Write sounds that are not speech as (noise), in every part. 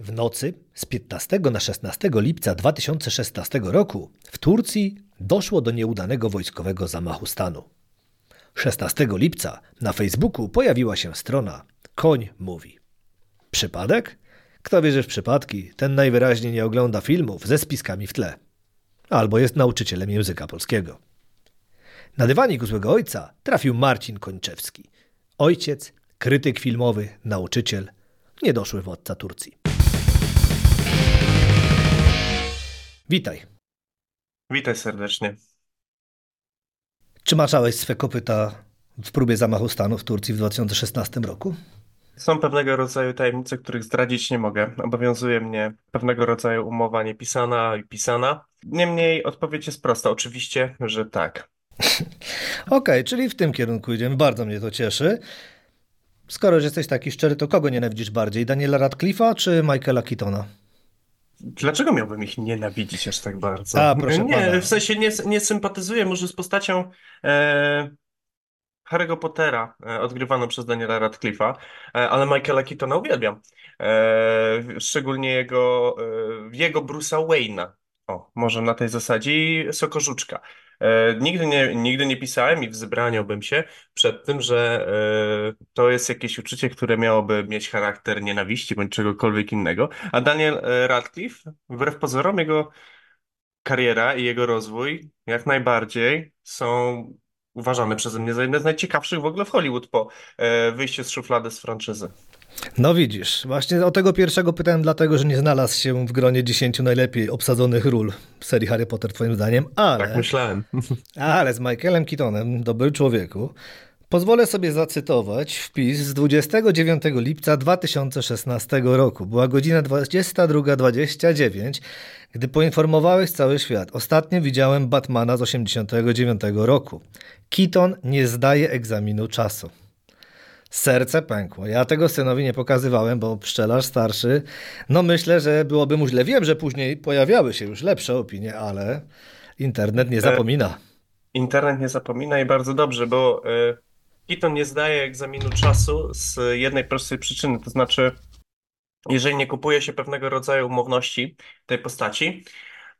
W nocy z 15 na 16 lipca 2016 roku w Turcji doszło do nieudanego wojskowego zamachu stanu. 16 lipca na Facebooku pojawiła się strona Koń mówi. Przypadek? Kto wierzy w przypadki, ten najwyraźniej nie ogląda filmów ze spiskami w tle. Albo jest nauczycielem języka polskiego. Na dywanik u złego ojca trafił Marcin Kończewski. Ojciec, krytyk filmowy, nauczyciel, niedoszły władca Turcji. Witaj. Witaj serdecznie. Czy maczałeś swe kopyta w próbie zamachu stanu w Turcji w 2016 roku? Są pewnego rodzaju tajemnice, których zdradzić nie mogę. Obowiązuje mnie pewnego rodzaju umowa niepisana i pisana. Niemniej odpowiedź jest prosta. Oczywiście, że tak. (laughs) Okej, okay, czyli w tym kierunku idziemy. Bardzo mnie to cieszy. Skoro jesteś taki szczery, to kogo nienawidzisz bardziej? Daniela Radcliffe'a czy Michaela Keatona? Dlaczego miałbym ich nienawidzić aż tak bardzo? A, proszę nie, pana. w sensie nie, nie sympatyzuję może z postacią e, Harry'ego Pottera, e, odgrywaną przez Daniela Radcliffe'a, e, ale Michaela Keatona uwielbiam. E, szczególnie jego, e, jego Bruce'a Wayne'a. O, może na tej zasadzie i Sokorzuczka. E, nigdy nie, nigdy nie pisałem i wzbraniałbym się przed tym, że e, to jest jakieś uczucie, które miałoby mieć charakter nienawiści bądź czegokolwiek innego. A Daniel e, Radcliffe, wbrew pozorom, jego kariera i jego rozwój jak najbardziej są uważane przeze mnie za jedne z najciekawszych w ogóle w Hollywood po wyjściu z szuflady z franczyzy. No widzisz, właśnie o tego pierwszego pytałem dlatego, że nie znalazł się w gronie 10 najlepiej obsadzonych ról w serii Harry Potter twoim zdaniem, ale... Tak myślałem. (laughs) Ale z Michaelem Keatonem, dobry człowieku, pozwolę sobie zacytować wpis z 29 lipca 2016 roku. Była godzina 22.29, gdy poinformowałeś cały świat. Ostatnio widziałem Batmana z 89 roku. Keaton nie zdaje egzaminu czasu. Serce pękło. Ja tego synowi nie pokazywałem, bo pszczelarz starszy, no myślę, że byłoby mu źle. Wiem, że później pojawiały się już lepsze opinie, ale internet nie e, zapomina. Internet nie zapomina i bardzo dobrze, bo y, Keaton nie zdaje egzaminu czasu z jednej prostej przyczyny, to znaczy jeżeli nie kupuje się pewnego rodzaju umowności tej postaci,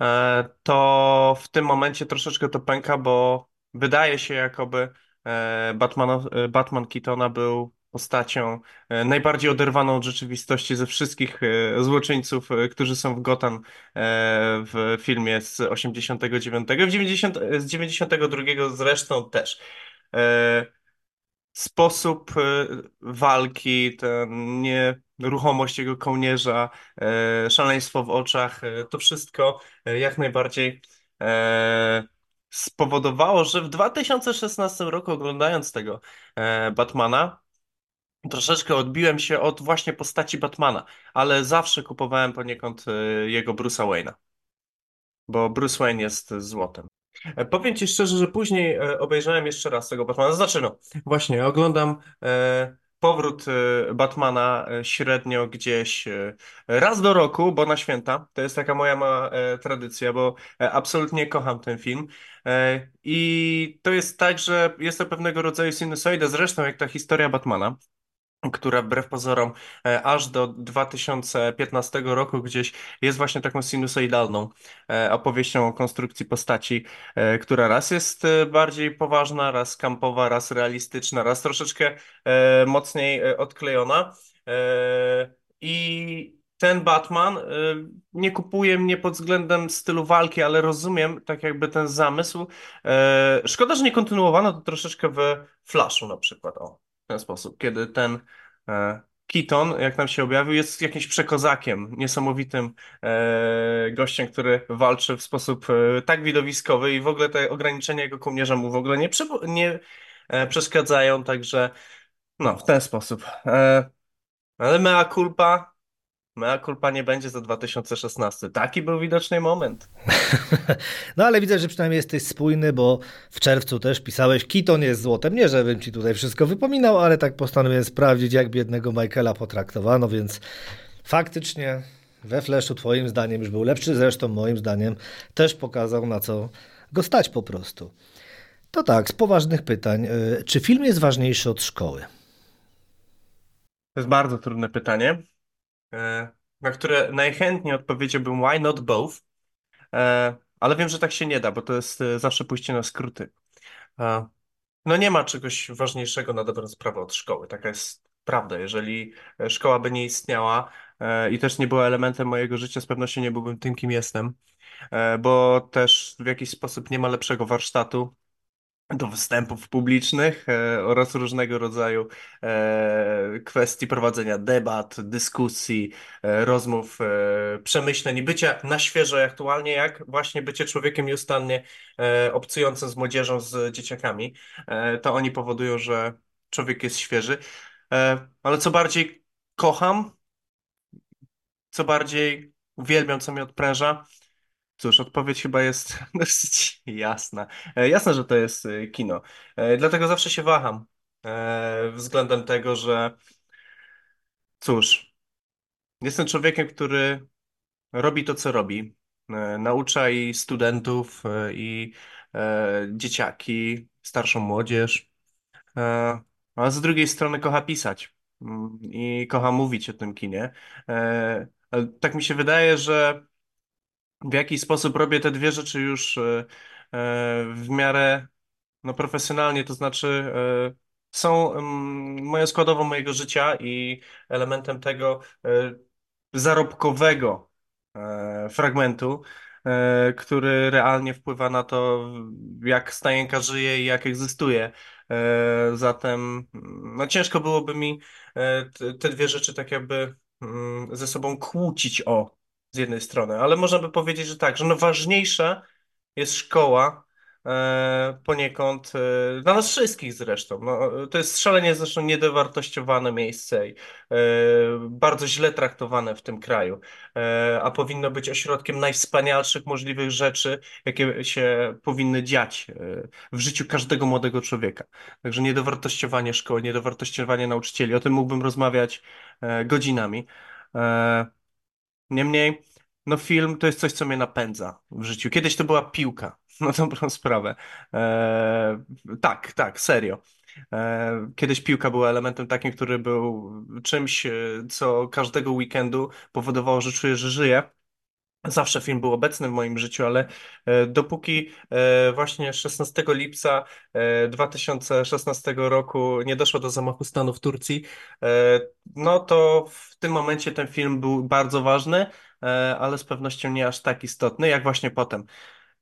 e, to w tym momencie troszeczkę to pęka, bo wydaje się jakoby E, Batman, e, Batman Keatona był postacią e, najbardziej oderwaną od rzeczywistości ze wszystkich złoczyńców, którzy są w Gotham w filmie z 89, w 90, z 92 zresztą też. Sposób walki, ten nieruchomość jego kołnierza, szaleństwo w oczach, to wszystko jak najbardziej spowodowało, że w 2016 roku oglądając tego e, Batmana, troszeczkę odbiłem się od właśnie postaci Batmana, ale zawsze kupowałem poniekąd e, jego Bruce'a Wayne'a, bo Bruce Wayne jest złotem. E, powiem Ci szczerze, że później obejrzałem jeszcze raz tego Batmana. Znaczy, no, właśnie oglądam powrót y, Batmana y, średnio gdzieś y, raz do roku, bo na święta. To jest taka moja mała e, tradycja, bo e, absolutnie kocham ten film. E, I to jest tak, że jest to pewnego rodzaju sinusoida, zresztą jak ta historia Batmana która wbrew pozorom e, aż do 2015 roku gdzieś jest właśnie taką sinusoidalną e, opowieścią o konstrukcji postaci, e, która raz jest bardziej poważna, raz kampowa, raz realistyczna, raz troszeczkę mocniej odklejona. I ten Batman nie kupuje mnie pod względem stylu walki, ale rozumiem tak jakby ten zamysł. Szkoda, że nie kontynuowano to troszeczkę w Flashu na przykład. O w ten sposób, kiedy ten e, Keaton, jak nam się objawił, jest jakimś przekozakiem, niesamowitym e, gościem, który walczy w sposób e, tak widowiskowy i w ogóle te ograniczenia jego kołnierza mu w ogóle nie, nie przeszkadzają, także no, w ten sposób. Ale mea culpa, Mea culpa nie będzie za 2016. Taki był widoczny moment. (laughs) no ale widzę, że przynajmniej jesteś spójny, bo w czerwcu też pisałeś Kiton jest złotem. Nie, żebym ci tutaj wszystko wypominał, ale tak postanowiłem sprawdzić, jak biednego Michaela potraktowano, więc faktycznie we Flashu twoim zdaniem już był lepszy, zresztą moim zdaniem też pokazał na co go stać po prostu. To tak, z poważnych pytań. Y, czy film jest ważniejszy od szkoły? To jest bardzo trudne pytanie. E, na które najchętniej odpowiedziałbym why not both, e, ale wiem, że tak się nie da, bo to jest e, zawsze pójście na skróty. No nie ma czegoś ważniejszego na dobrą sprawę od szkoły. Taka jest prawda. Jeżeli szkoła by nie istniała i też nie była elementem mojego życia, z pewnością nie byłbym tym, kim jestem, bo też w jakiś sposób nie ma lepszego warsztatu do występów publicznych e, oraz różnego rodzaju e, kwestii prowadzenia debat, dyskusji, e, rozmów, przemyśleń i bycia na świeżo aktualnie, jak właśnie bycie człowiekiem nieustannie obcującym z młodzieżą, z dzieciakami. To oni powodują, że człowiek jest świeży. Ale co bardziej kocham, co bardziej uwielbiam, co mnie odpręża, Cóż, odpowiedź chyba jest (laughs) dosyć jasna. E, Jasne, że to jest e, kino. E, Dlatego zawsze się waham e, względem tego, że cóż, jestem człowiekiem, który robi to, co robi. E, Naucza i studentów, e, i e, dzieciaki, starszą młodzież. E, A z drugiej strony kocha pisać Mm, i kocha mówić o tym kinie. E, Tak mi się wydaje, że w jaki sposób robię te dwie rzeczy już e, e, w miarę no, profesjonalnie, to znaczy e, są mm, moją składową mojego życia i elementem tego zarobkowego fragmentu, który realnie wpływa na to, jak stajenka żyje i jak egzystuje. Zatem no, ciężko byłoby mi te te dwie rzeczy tak jakby mm, ze sobą kłócić o z jednej strony, ale można by powiedzieć, że tak, że no ważniejsza jest szkoła e, poniekąd e, dla nas wszystkich zresztą. No, to jest szalenie zresztą niedowartościowane miejsce i e, bardzo źle traktowane w tym kraju, e, a powinno być ośrodkiem najwspanialszych możliwych rzeczy, jakie się powinny dziać e, w życiu każdego młodego człowieka. Także niedowartościowanie szkoły, niedowartościowanie nauczycieli, o tym mógłbym rozmawiać e, godzinami. Niemniej, no film to jest coś, co mnie napędza w życiu. Kiedyś to była piłka, (laughs) na dobrą sprawę. Eee, tak, tak, serio. Eee, kiedyś piłka była elementem takim, który był czymś, e, co każdego weekendu powodowało, że czuję, że żyję. Zawsze film był obecny w moim życiu, ale e, dopóki e, właśnie 16 lipca e, 2016 roku nie doszło do zamachu stanu w Turcji, e, no to w tym momencie ten film był bardzo ważny, e, ale z pewnością nie aż tak istotny, jak właśnie potem.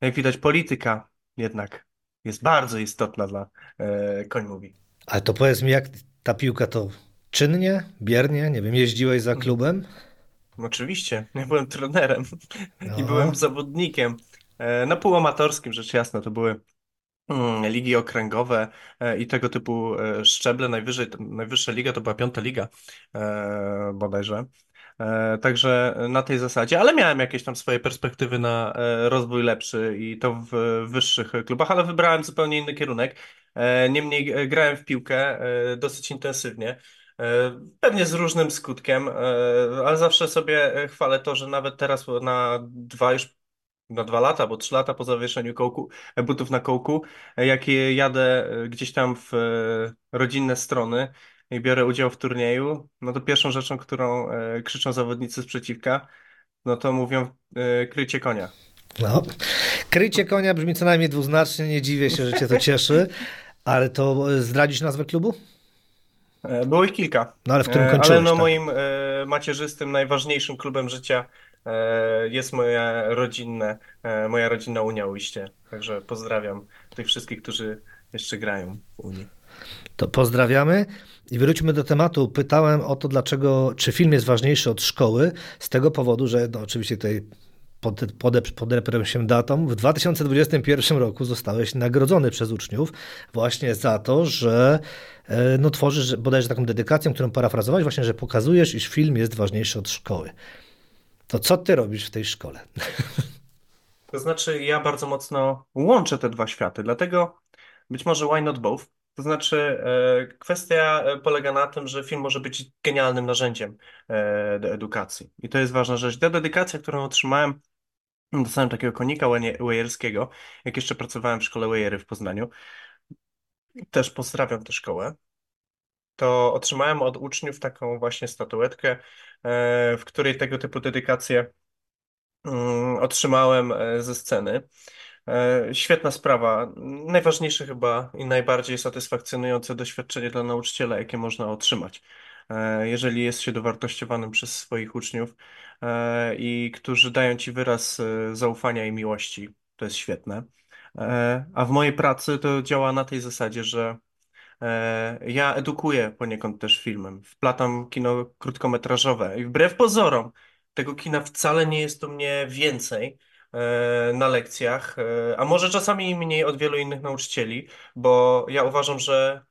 Jak widać, polityka jednak jest bardzo istotna dla e, Koń Mówi. Ale to powiedz mi, jak ta piłka to czynnie, biernie, nie wiem, jeździłeś za klubem? Oczywiście, (laughs) ja byłem trenerem i No, byłem zawodnikiem. E, Na półamatorskim, rzecz jasna, to były mm, ligi okręgowe e, i tego typu e, szczeble. Najwyżej, najwyższa liga to była piąta liga bodajże. Także na tej zasadzie, ale miałem jakieś tam swoje perspektywy na rozwój lepszy i to w wyższych klubach, ale wybrałem zupełnie inny kierunek. Niemniej grałem w piłkę dosyć intensywnie. E, Pewnie z różnym skutkiem, e, ale zawsze sobie e, chwalę to, że nawet teraz na dwa już na dwa lata, bo trzy lata po zawieszeniu kołku, butów na kołku, jak jadę gdzieś tam w rodzinne strony i biorę udział w turnieju, no to pierwszą rzeczą, którą krzyczą zawodnicy sprzeciwka, no to mówią e, kryjcie konia. no. Krycie konia brzmi co najmniej dwuznacznie, nie dziwię się, że cię to cieszy, ale to zdradzisz nazwę klubu? E, Było ich kilka, No ale w którym E, ale kończyłeś, no tak? moim e, macierzystym, najważniejszym klubem życia jest moja rodzinne, moja rodzinna Unia Ujście. Także pozdrawiam tych wszystkich, którzy jeszcze grają w Unii. To pozdrawiamy i wróćmy do tematu. Pytałem o to, dlaczego, czy film jest ważniejszy od szkoły, z tego powodu, że no, oczywiście tutaj pod, się datą. W 2021 roku zostałeś nagrodzony przez uczniów właśnie za to, że no, tworzysz bodajże taką dedykację, którą parafrazowałeś, właśnie, że pokazujesz, iż film jest ważniejszy od szkoły. To co ty robisz w tej szkole? (laughs) To znaczy, ja bardzo mocno łączę te dwa światy, dlatego być może why not both? To znaczy, e, kwestia e, polega na tym, że film może być genialnym narzędziem e, do edukacji. I to jest ważna rzecz. Ta dedykacja, którą otrzymałem, dostałem takiego konika Weje- wejerskiego, jak jeszcze pracowałem w szkole Wejery w Poznaniu. Też pozdrawiam tę szkołę. to otrzymałem od uczniów taką właśnie statuetkę, e, w której tego typu dedykacje mm, otrzymałem e, ze sceny. E, Świetna sprawa. Najważniejsze chyba i najbardziej satysfakcjonujące doświadczenie dla nauczyciela, jakie można otrzymać, jeżeli jest się dowartościowanym przez swoich uczniów i którzy dają ci wyraz zaufania i miłości. To jest świetne. E, A w mojej pracy to działa na tej zasadzie, że E, Ja edukuję poniekąd też filmem. Wplatam kino krótkometrażowe i wbrew pozorom tego kina wcale nie jest u mnie więcej e, na lekcjach, a może czasami mniej od wielu innych nauczycieli, bo ja uważam, że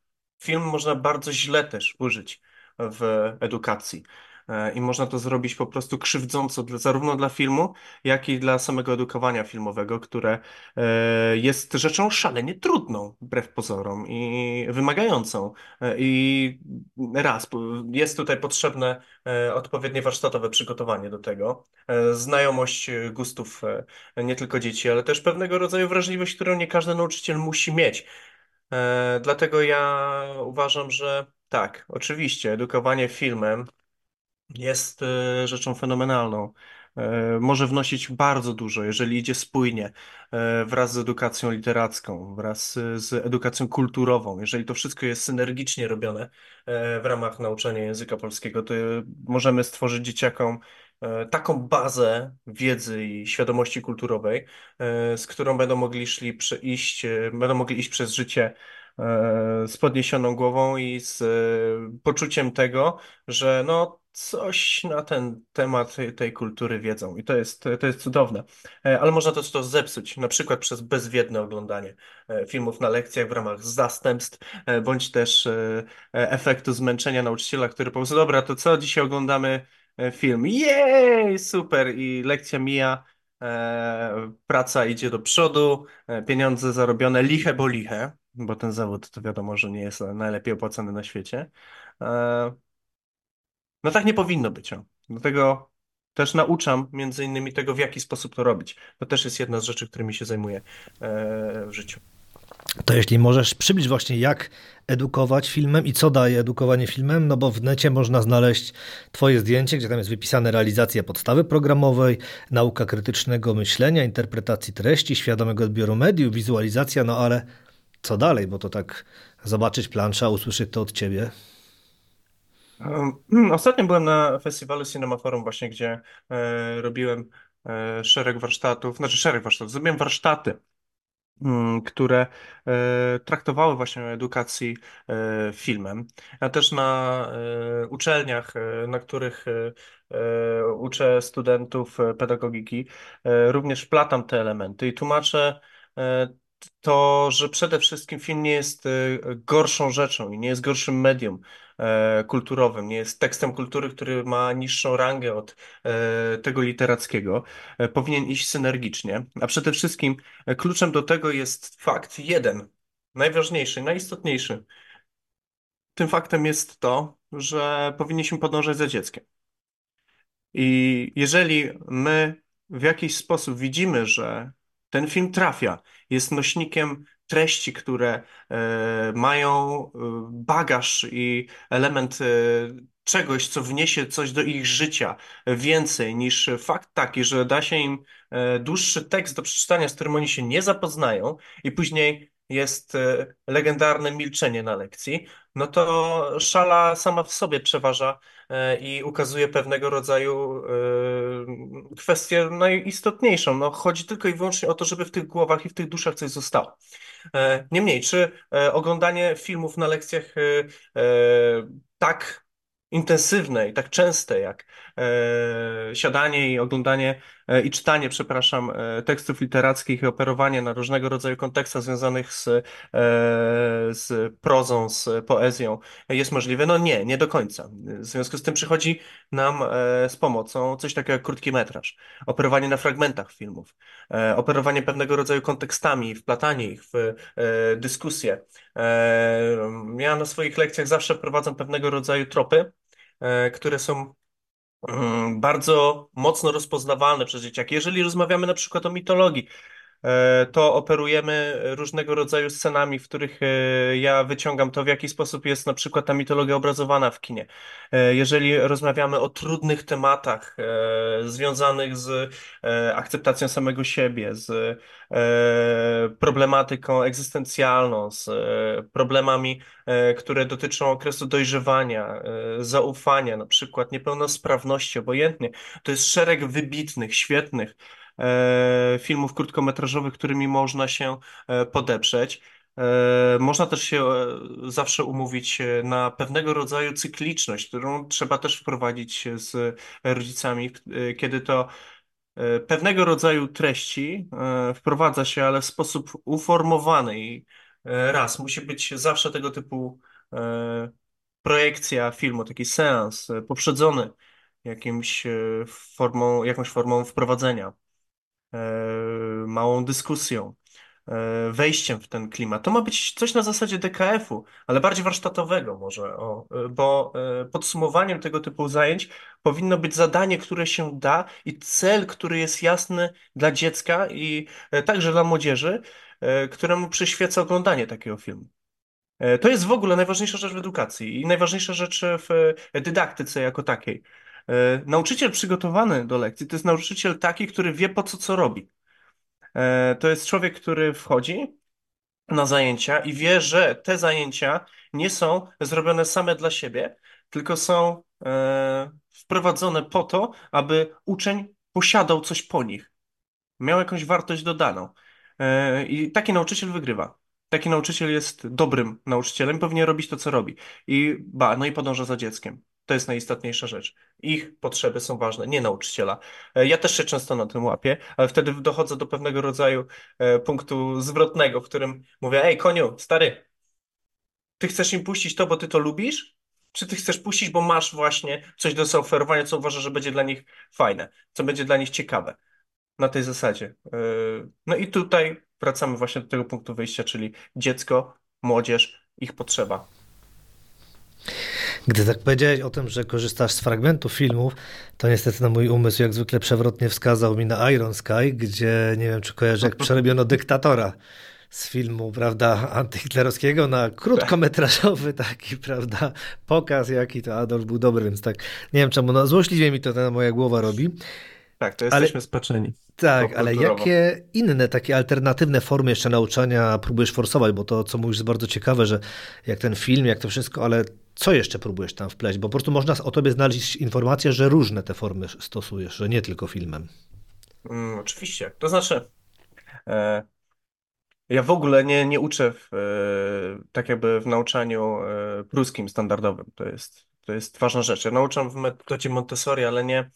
film można bardzo źle też użyć w edukacji. E, I można to zrobić po prostu krzywdząco dla, zarówno dla filmu, jak i dla samego edukowania filmowego, które e, jest rzeczą szalenie trudną, wbrew pozorom, i wymagającą. E, I raz, jest tutaj potrzebne odpowiednie warsztatowe przygotowanie do tego, znajomość gustów nie tylko dzieci, ale też pewnego rodzaju wrażliwość, którą nie każdy nauczyciel musi mieć. Dlatego ja uważam, że tak, oczywiście, edukowanie filmem jest e, rzeczą fenomenalną. E, Może wnosić bardzo dużo, jeżeli idzie spójnie, e, wraz z edukacją literacką, wraz z edukacją kulturową. Jeżeli to wszystko jest synergicznie robione w ramach nauczania języka polskiego, to możemy stworzyć dzieciakom taką bazę wiedzy i świadomości kulturowej, z którą będą mogli szli iść, będą mogli iść przez życie z podniesioną głową i z poczuciem tego, że no coś na ten temat tej kultury wiedzą i to jest, to jest cudowne. E, ale można też to zepsuć, na przykład przez bezwiedne oglądanie e, filmów na lekcjach w ramach zastępstw, e, bądź też efektu zmęczenia nauczyciela, który po prostu, dobra, to co, dzisiaj oglądamy film, jej, super i lekcja mija, praca idzie do przodu, pieniądze zarobione liche bo liche, bo ten zawód to wiadomo, że nie jest najlepiej opłacany na świecie. No tak nie powinno być. O. Dlatego też nauczam między innymi tego, w jaki sposób to robić. To też jest jedna z rzeczy, którymi się zajmuję e, w życiu. To jeśli możesz przybliż właśnie jak edukować filmem i co daje edukowanie filmem, no bo w necie można znaleźć twoje zdjęcie, gdzie tam jest wypisane realizacja podstawy programowej, nauka krytycznego myślenia, interpretacji treści, świadomego odbioru mediów, wizualizacja, no ale co dalej, bo to tak zobaczyć plansza, usłyszeć to od ciebie. (clears throat) Ostatnio byłem na festiwalu Cinema Forum właśnie, gdzie e, robiłem e, szereg warsztatów, znaczy szereg warsztatów, zrobiłem warsztaty, mm, które e, traktowały właśnie o edukacji e, filmem. Ja też na e, uczelniach, e, na których e, e, uczę studentów e, pedagogiki, e, również wplatam te elementy i tłumaczę e, to, że przede wszystkim film nie jest e, gorszą rzeczą i nie jest gorszym medium kulturowym, nie jest tekstem kultury, który ma niższą rangę od e, tego literackiego. E, Powinien iść synergicznie, a przede wszystkim e, kluczem do tego jest fakt jeden, najważniejszy, najistotniejszy. Tym faktem jest to, że powinniśmy podążać za dzieckiem. I jeżeli my w jakiś sposób widzimy, że ten film trafia, jest nośnikiem treści, które e, mają e, bagaż i element e, czegoś, co wniesie coś do ich życia więcej niż fakt taki, że da się im dłuższy tekst do przeczytania, z którym oni się nie zapoznają i później jest legendarne milczenie na lekcji, no to szala sama w sobie przeważa i ukazuje pewnego rodzaju kwestię najistotniejszą. No, chodzi tylko i wyłącznie o to, żeby w tych głowach i w tych duszach coś zostało. E, Niemniej, czy e, oglądanie filmów na lekcjach e, tak intensywne i tak częste jak e, siadanie i oglądanie e, i czytanie, przepraszam, e, tekstów literackich i operowanie na różnego rodzaju kontekstach związanych z, e, z prozą, z poezją jest możliwe? No nie, nie do końca. W związku z tym przychodzi nam e, z pomocą coś takiego jak krótki metraż, operowanie na fragmentach filmów, e, operowanie pewnego rodzaju kontekstami, wplatanie ich w e, dyskusję. E, Ja na swoich lekcjach zawsze prowadzę pewnego rodzaju tropy, które są mm, bardzo mocno rozpoznawalne przez dzieciaki. Jeżeli rozmawiamy na przykład o mitologii, e, to operujemy różnego rodzaju scenami, w których e, ja wyciągam to, w jaki sposób jest na przykład ta mitologia obrazowana w kinie. E, Jeżeli rozmawiamy o trudnych tematach e, związanych z e, akceptacją samego siebie, z e, problematyką egzystencjalną, z e, problemami, e, które dotyczą okresu dojrzewania, e, zaufania, na przykład niepełnosprawności, obojętnie. To jest szereg wybitnych, świetnych e, filmów krótkometrażowych, którymi można się e, podeprzeć. E, Można też się e, zawsze umówić e, na pewnego rodzaju cykliczność, którą trzeba też wprowadzić z rodzicami, kiedy to e, pewnego rodzaju treści e, wprowadza się, ale w sposób uformowany i e, raz, musi być zawsze tego typu e, projekcja filmu, taki seans e, poprzedzony jakimś e, formą, jakąś formą wprowadzenia, e, małą dyskusją, e, wejściem w ten klimat. To ma być coś na zasadzie DKF-u, ale bardziej warsztatowego może, o, e, bo e, podsumowaniem tego typu zajęć powinno być zadanie, które się da i cel, który jest jasny dla dziecka i e, także dla młodzieży, e, któremu przyświeca oglądanie takiego filmu. E, To jest w ogóle najważniejsza rzecz w edukacji i najważniejsza rzecz w e, dydaktyce jako takiej. E, Nauczyciel przygotowany do lekcji to jest nauczyciel taki, który wie po co co robi. E, To jest człowiek, który wchodzi na zajęcia i wie, że te zajęcia nie są zrobione same dla siebie, tylko są e, wprowadzone po to, aby uczeń posiadał coś po nich miał jakąś wartość dodaną. I taki nauczyciel wygrywa. Taki nauczyciel jest dobrym nauczycielem, powinien robić to, co robi. I ba, no i podąża za dzieckiem. To jest najistotniejsza rzecz. Ich potrzeby są ważne, nie nauczyciela. E, Ja też się często na tym łapię, ale wtedy dochodzę do pewnego rodzaju e, punktu zwrotnego, w którym mówię: Ej, koniu, stary, ty chcesz im puścić to, bo ty to lubisz? Czy ty chcesz puścić, bo masz właśnie coś do zaoferowania, co uważasz, że będzie dla nich fajne, co będzie dla nich ciekawe? na tej zasadzie. Yy, No i tutaj wracamy właśnie do tego punktu wyjścia, czyli dziecko, młodzież, ich potrzeba. Gdy tak powiedziałeś o tym, że korzystasz z fragmentów filmów, to niestety na mój umysł jak zwykle przewrotnie wskazał mi na Iron Sky, gdzie nie wiem, czy kojarzę, jak przerobiono dyktatora z filmu, prawda, antyhitlerowskiego na krótkometrażowy taki, prawda, pokaz, jaki to Adolf był dobry, więc tak, nie wiem czemu, no złośliwie mi to ta moja głowa robi. Tak, to Ale jesteśmy spaczeni tak, ale jakie inne takie alternatywne formy jeszcze nauczania próbujesz forsować? Bo to, co mówisz, jest bardzo ciekawe, że jak ten film, jak to wszystko, ale co jeszcze próbujesz tam wpleść? Bo po prostu można o tobie znaleźć informację, że różne te formy stosujesz, że nie tylko filmem. Mm, oczywiście. To znaczy, e, ja w ogóle nie, nie uczę w, e, tak jakby w nauczaniu e, pruskim standardowym. To jest, to jest ważna rzecz. Ja nauczam w metodzie Montessori, ale nie,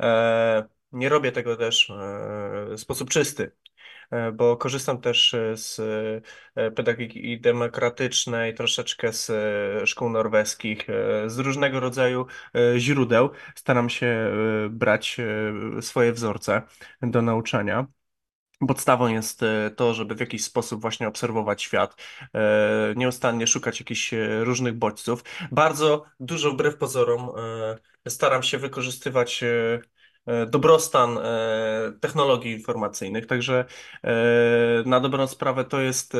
e, nie robię tego też e, w sposób czysty. E, bo korzystam też e, z e, pedagogiki demokratycznej, troszeczkę z szkół norweskich, z różnego rodzaju źródeł. Staram się brać swoje wzorce do nauczania. Podstawą jest to, żeby w jakiś sposób właśnie obserwować świat, nieustannie szukać jakichś różnych bodźców. Bardzo dużo wbrew pozorom staram się wykorzystywać dobrostan e, technologii informacyjnych, także e, na dobrą sprawę to jest, e,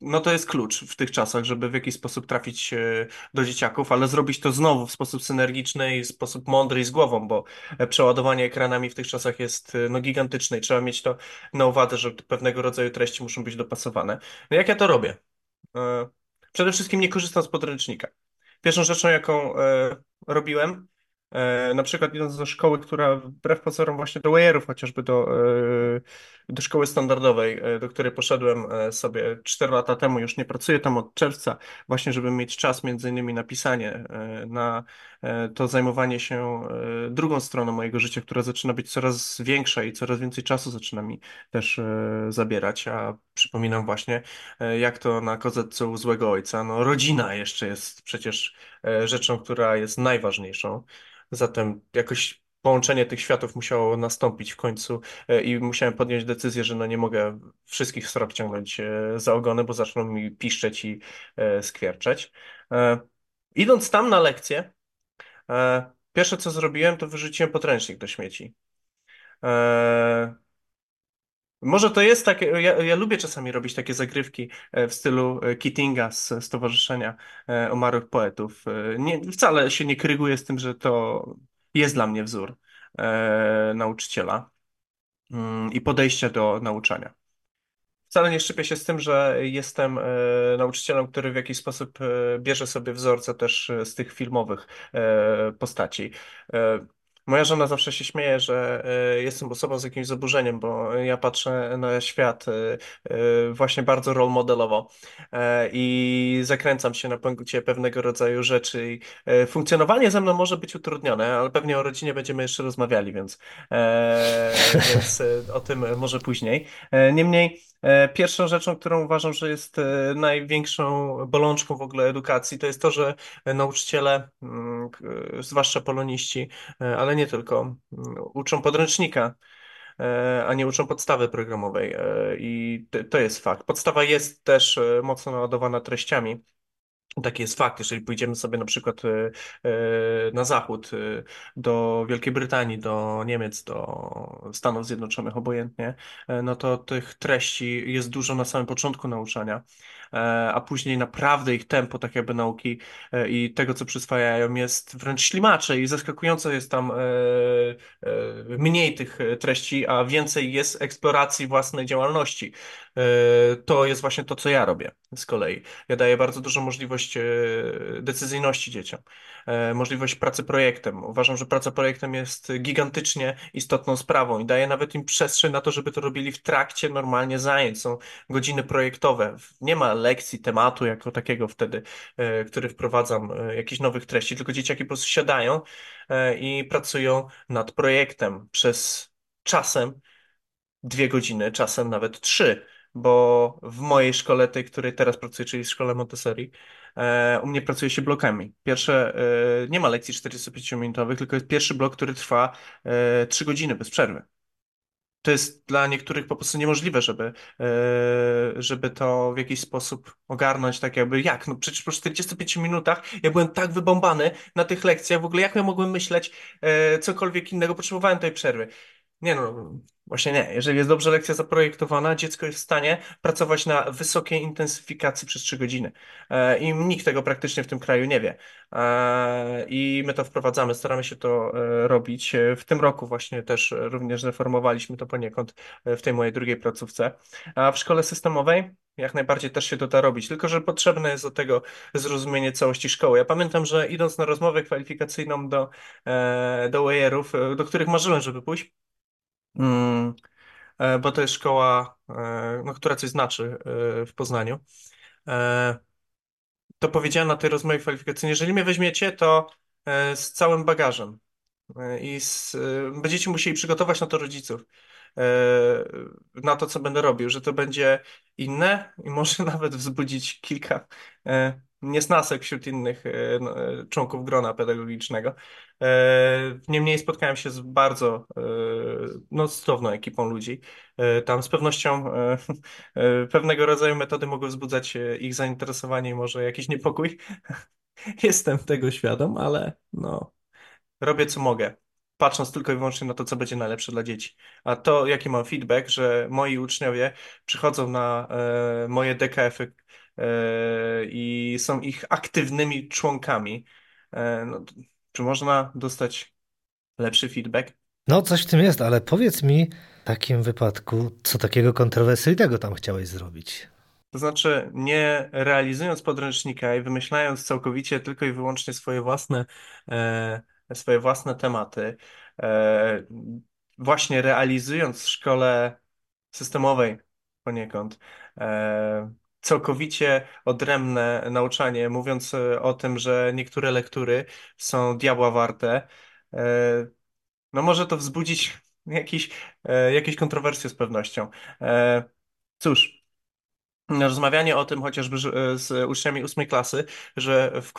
no to jest klucz w tych czasach, żeby w jakiś sposób trafić e, do dzieciaków, ale zrobić to znowu w sposób synergiczny i w sposób mądry i z głową, bo e, przeładowanie ekranami w tych czasach jest e, no, gigantyczne i trzeba mieć to na uwadze, że pewnego rodzaju treści muszą być dopasowane. No jak ja to robię? E, Przede wszystkim nie korzystam z podręcznika. Pierwszą rzeczą, jaką e, robiłem, e, na przykład idąc do szkoły, która wbrew pozorom właśnie do Wajerów, chociażby do, e, do szkoły standardowej, e, do której poszedłem e, sobie 4 lata temu, już nie pracuję tam od czerwca, właśnie żeby mieć czas między innymi na pisanie, e, na e, to zajmowanie się e, drugą stroną mojego życia, która zaczyna być coraz większa i coraz więcej czasu zaczyna mi też e, zabierać, a przypominam właśnie, e, jak to na kozetce u złego ojca, no rodzina jeszcze jest przecież e, rzeczą, która jest najważniejszą, zatem jakoś połączenie tych światów musiało nastąpić w końcu e, i musiałem podjąć decyzję, że no nie mogę wszystkich srok ciągnąć za ogony, bo zaczną mi piszczeć i skwierczeć. Idąc tam na lekcję, Pierwsze co zrobiłem, to wyrzuciłem podręcznik do śmieci. Może to jest takie, ja, ja lubię czasami robić takie zagrywki e, w stylu e, Keatinga z Stowarzyszenia e, Umarłych Poetów. E, Nie, wcale się nie kryguję z tym, że to jest dla mnie wzór e, nauczyciela mm, i podejścia do nauczania. Wcale nie szczypię się z tym, że jestem e, nauczycielem, który w jakiś sposób e, bierze sobie wzorce też z tych filmowych e, postaci. E, moja żona zawsze się śmieje, że e, jestem osobą z jakimś zaburzeniem, bo ja patrzę na świat e, e, właśnie bardzo role modelowo i zakręcam się na punkcie pewnego rodzaju rzeczy. I, funkcjonowanie ze mną może być utrudnione, ale pewnie o rodzinie będziemy jeszcze rozmawiali, więc, e, (laughs) więc o tym może później. E, Niemniej. E, Pierwszą rzeczą, którą uważam, że jest e, największą bolączką w ogóle edukacji, to jest to, że nauczyciele, mm, zwłaszcza poloniści, e, ale nie tylko, mm, uczą podręcznika, a nie uczą podstawy programowej. I to jest fakt. Podstawa jest też mocno naładowana treściami. Taki jest fakt, jeżeli pójdziemy sobie na przykład e, e, na zachód, e, do Wielkiej Brytanii, do Niemiec, do Stanów Zjednoczonych, obojętnie, no to tych treści jest dużo na samym początku nauczania, a później naprawdę ich tempo, tak jakby nauki e, i tego, co przyswajają, jest wręcz ślimacze i zaskakująco jest tam e, e, mniej tych treści, a więcej jest eksploracji własnej działalności. E, To jest właśnie to, co ja robię z kolei. Ja daję bardzo dużą możliwość e, decyzyjności dzieciom, e, możliwość pracy projektem. Uważam, że praca projektem jest gigantycznie istotną sprawą i daje nawet im przestrzeń na to, żeby to robili w trakcie normalnie zajęć. Są godziny projektowe. Nie ma lekcji, tematu jako takiego wtedy, e, który wprowadzam, e, jakichś nowych treści, tylko dzieciaki po prostu siadają e, i pracują nad projektem przez czasem dwie godziny, czasem nawet trzy, bo w mojej szkole, tej, której teraz pracuję, czyli w szkole Montessori, u mnie pracuje się blokami. Pierwsze, nie ma lekcji 45-minutowych, tylko jest pierwszy blok, który trwa e, 3 godziny bez przerwy. To jest dla niektórych po prostu niemożliwe, żeby, e, żeby to w jakiś sposób ogarnąć, tak jakby jak, no przecież po 45 minutach ja byłem tak wybąbany na tych lekcjach, w ogóle jak ja mogłem myśleć e, cokolwiek innego, potrzebowałem tej przerwy. Nie no, właśnie nie. Jeżeli jest dobrze lekcja zaprojektowana, dziecko jest w stanie pracować na wysokiej intensyfikacji przez 3 godziny. E, I nikt tego praktycznie w tym kraju nie wie. E, I my to wprowadzamy, staramy się to e, robić. E, W tym roku właśnie też również zreformowaliśmy to poniekąd e, w tej mojej drugiej placówce. A w szkole systemowej jak najbardziej też się to da robić, tylko że potrzebne jest do tego zrozumienie całości szkoły. Ja pamiętam, że idąc na rozmowę kwalifikacyjną do, e, do UER-ów, e, do których marzyłem, żeby pójść, Mm, e, bo to jest szkoła, e, no, która coś znaczy e, w Poznaniu. To powiedziałem na tej rozmowie kwalifikacyjnej, jeżeli mnie weźmiecie, to z całym bagażem i z, będziecie musieli przygotować na to rodziców, na to, co będę robił, że to będzie inne i może (laughs) nawet wzbudzić kilka niesnasek wśród innych e, no, e, członków grona pedagogicznego. E, Niemniej spotkałem się z bardzo no, ekipą ludzi. Tam z pewnością pewnego rodzaju metody mogły wzbudzać ich zainteresowanie i może jakiś niepokój. (laughs) Jestem tego świadom, ale no, robię co mogę. Patrząc tylko i wyłącznie na to, co będzie najlepsze dla dzieci. A to, jaki mam feedback, że moi uczniowie przychodzą na e, moje DKF-y i są ich aktywnymi członkami. E, no, czy można dostać lepszy feedback? No, coś w tym jest, ale powiedz mi w takim wypadku, co takiego kontrowersyjnego tam chciałeś zrobić? To znaczy, nie realizując podręcznika i wymyślając całkowicie tylko i wyłącznie swoje własne, e, swoje własne tematy, e, właśnie realizując w szkole systemowej poniekąd, e, całkowicie odrębne nauczanie, mówiąc e, o tym, że niektóre lektury są diabła warte, e, no może to wzbudzić (laughs) jakiś, e, jakieś kontrowersje z pewnością. Cóż, rozmawianie o tym chociażby z uczniami ósmej klasy, że w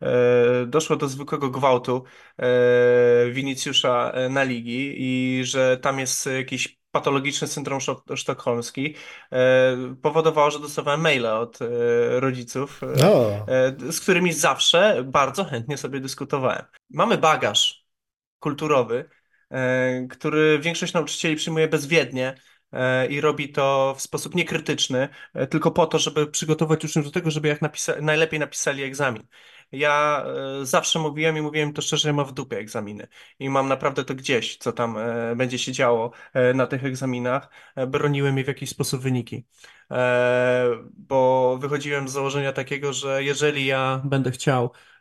e, doszło do zwykłego gwałtu Winicjusza e, na ligi i że tam jest jakiś patologiczny syndrom sztokholmski, e, powodowało, że dostawałem maile od e, rodziców, e, z którymi zawsze bardzo chętnie sobie dyskutowałem. Mamy bagaż kulturowy, który większość nauczycieli przyjmuje bezwiednie i robi to w sposób niekrytyczny, tylko po to, żeby przygotować uczniów do tego, żeby jak napisa najlepiej napisali egzamin. Ja zawsze mówiłem i mówiłem to szczerze, że mam w dupie egzaminy i mam naprawdę to gdzieś, co tam będzie się działo na tych egzaminach. Broniły mi w jakiś sposób wyniki. Bo wychodziłem z założenia takiego, że jeżeli ja będę chciał e,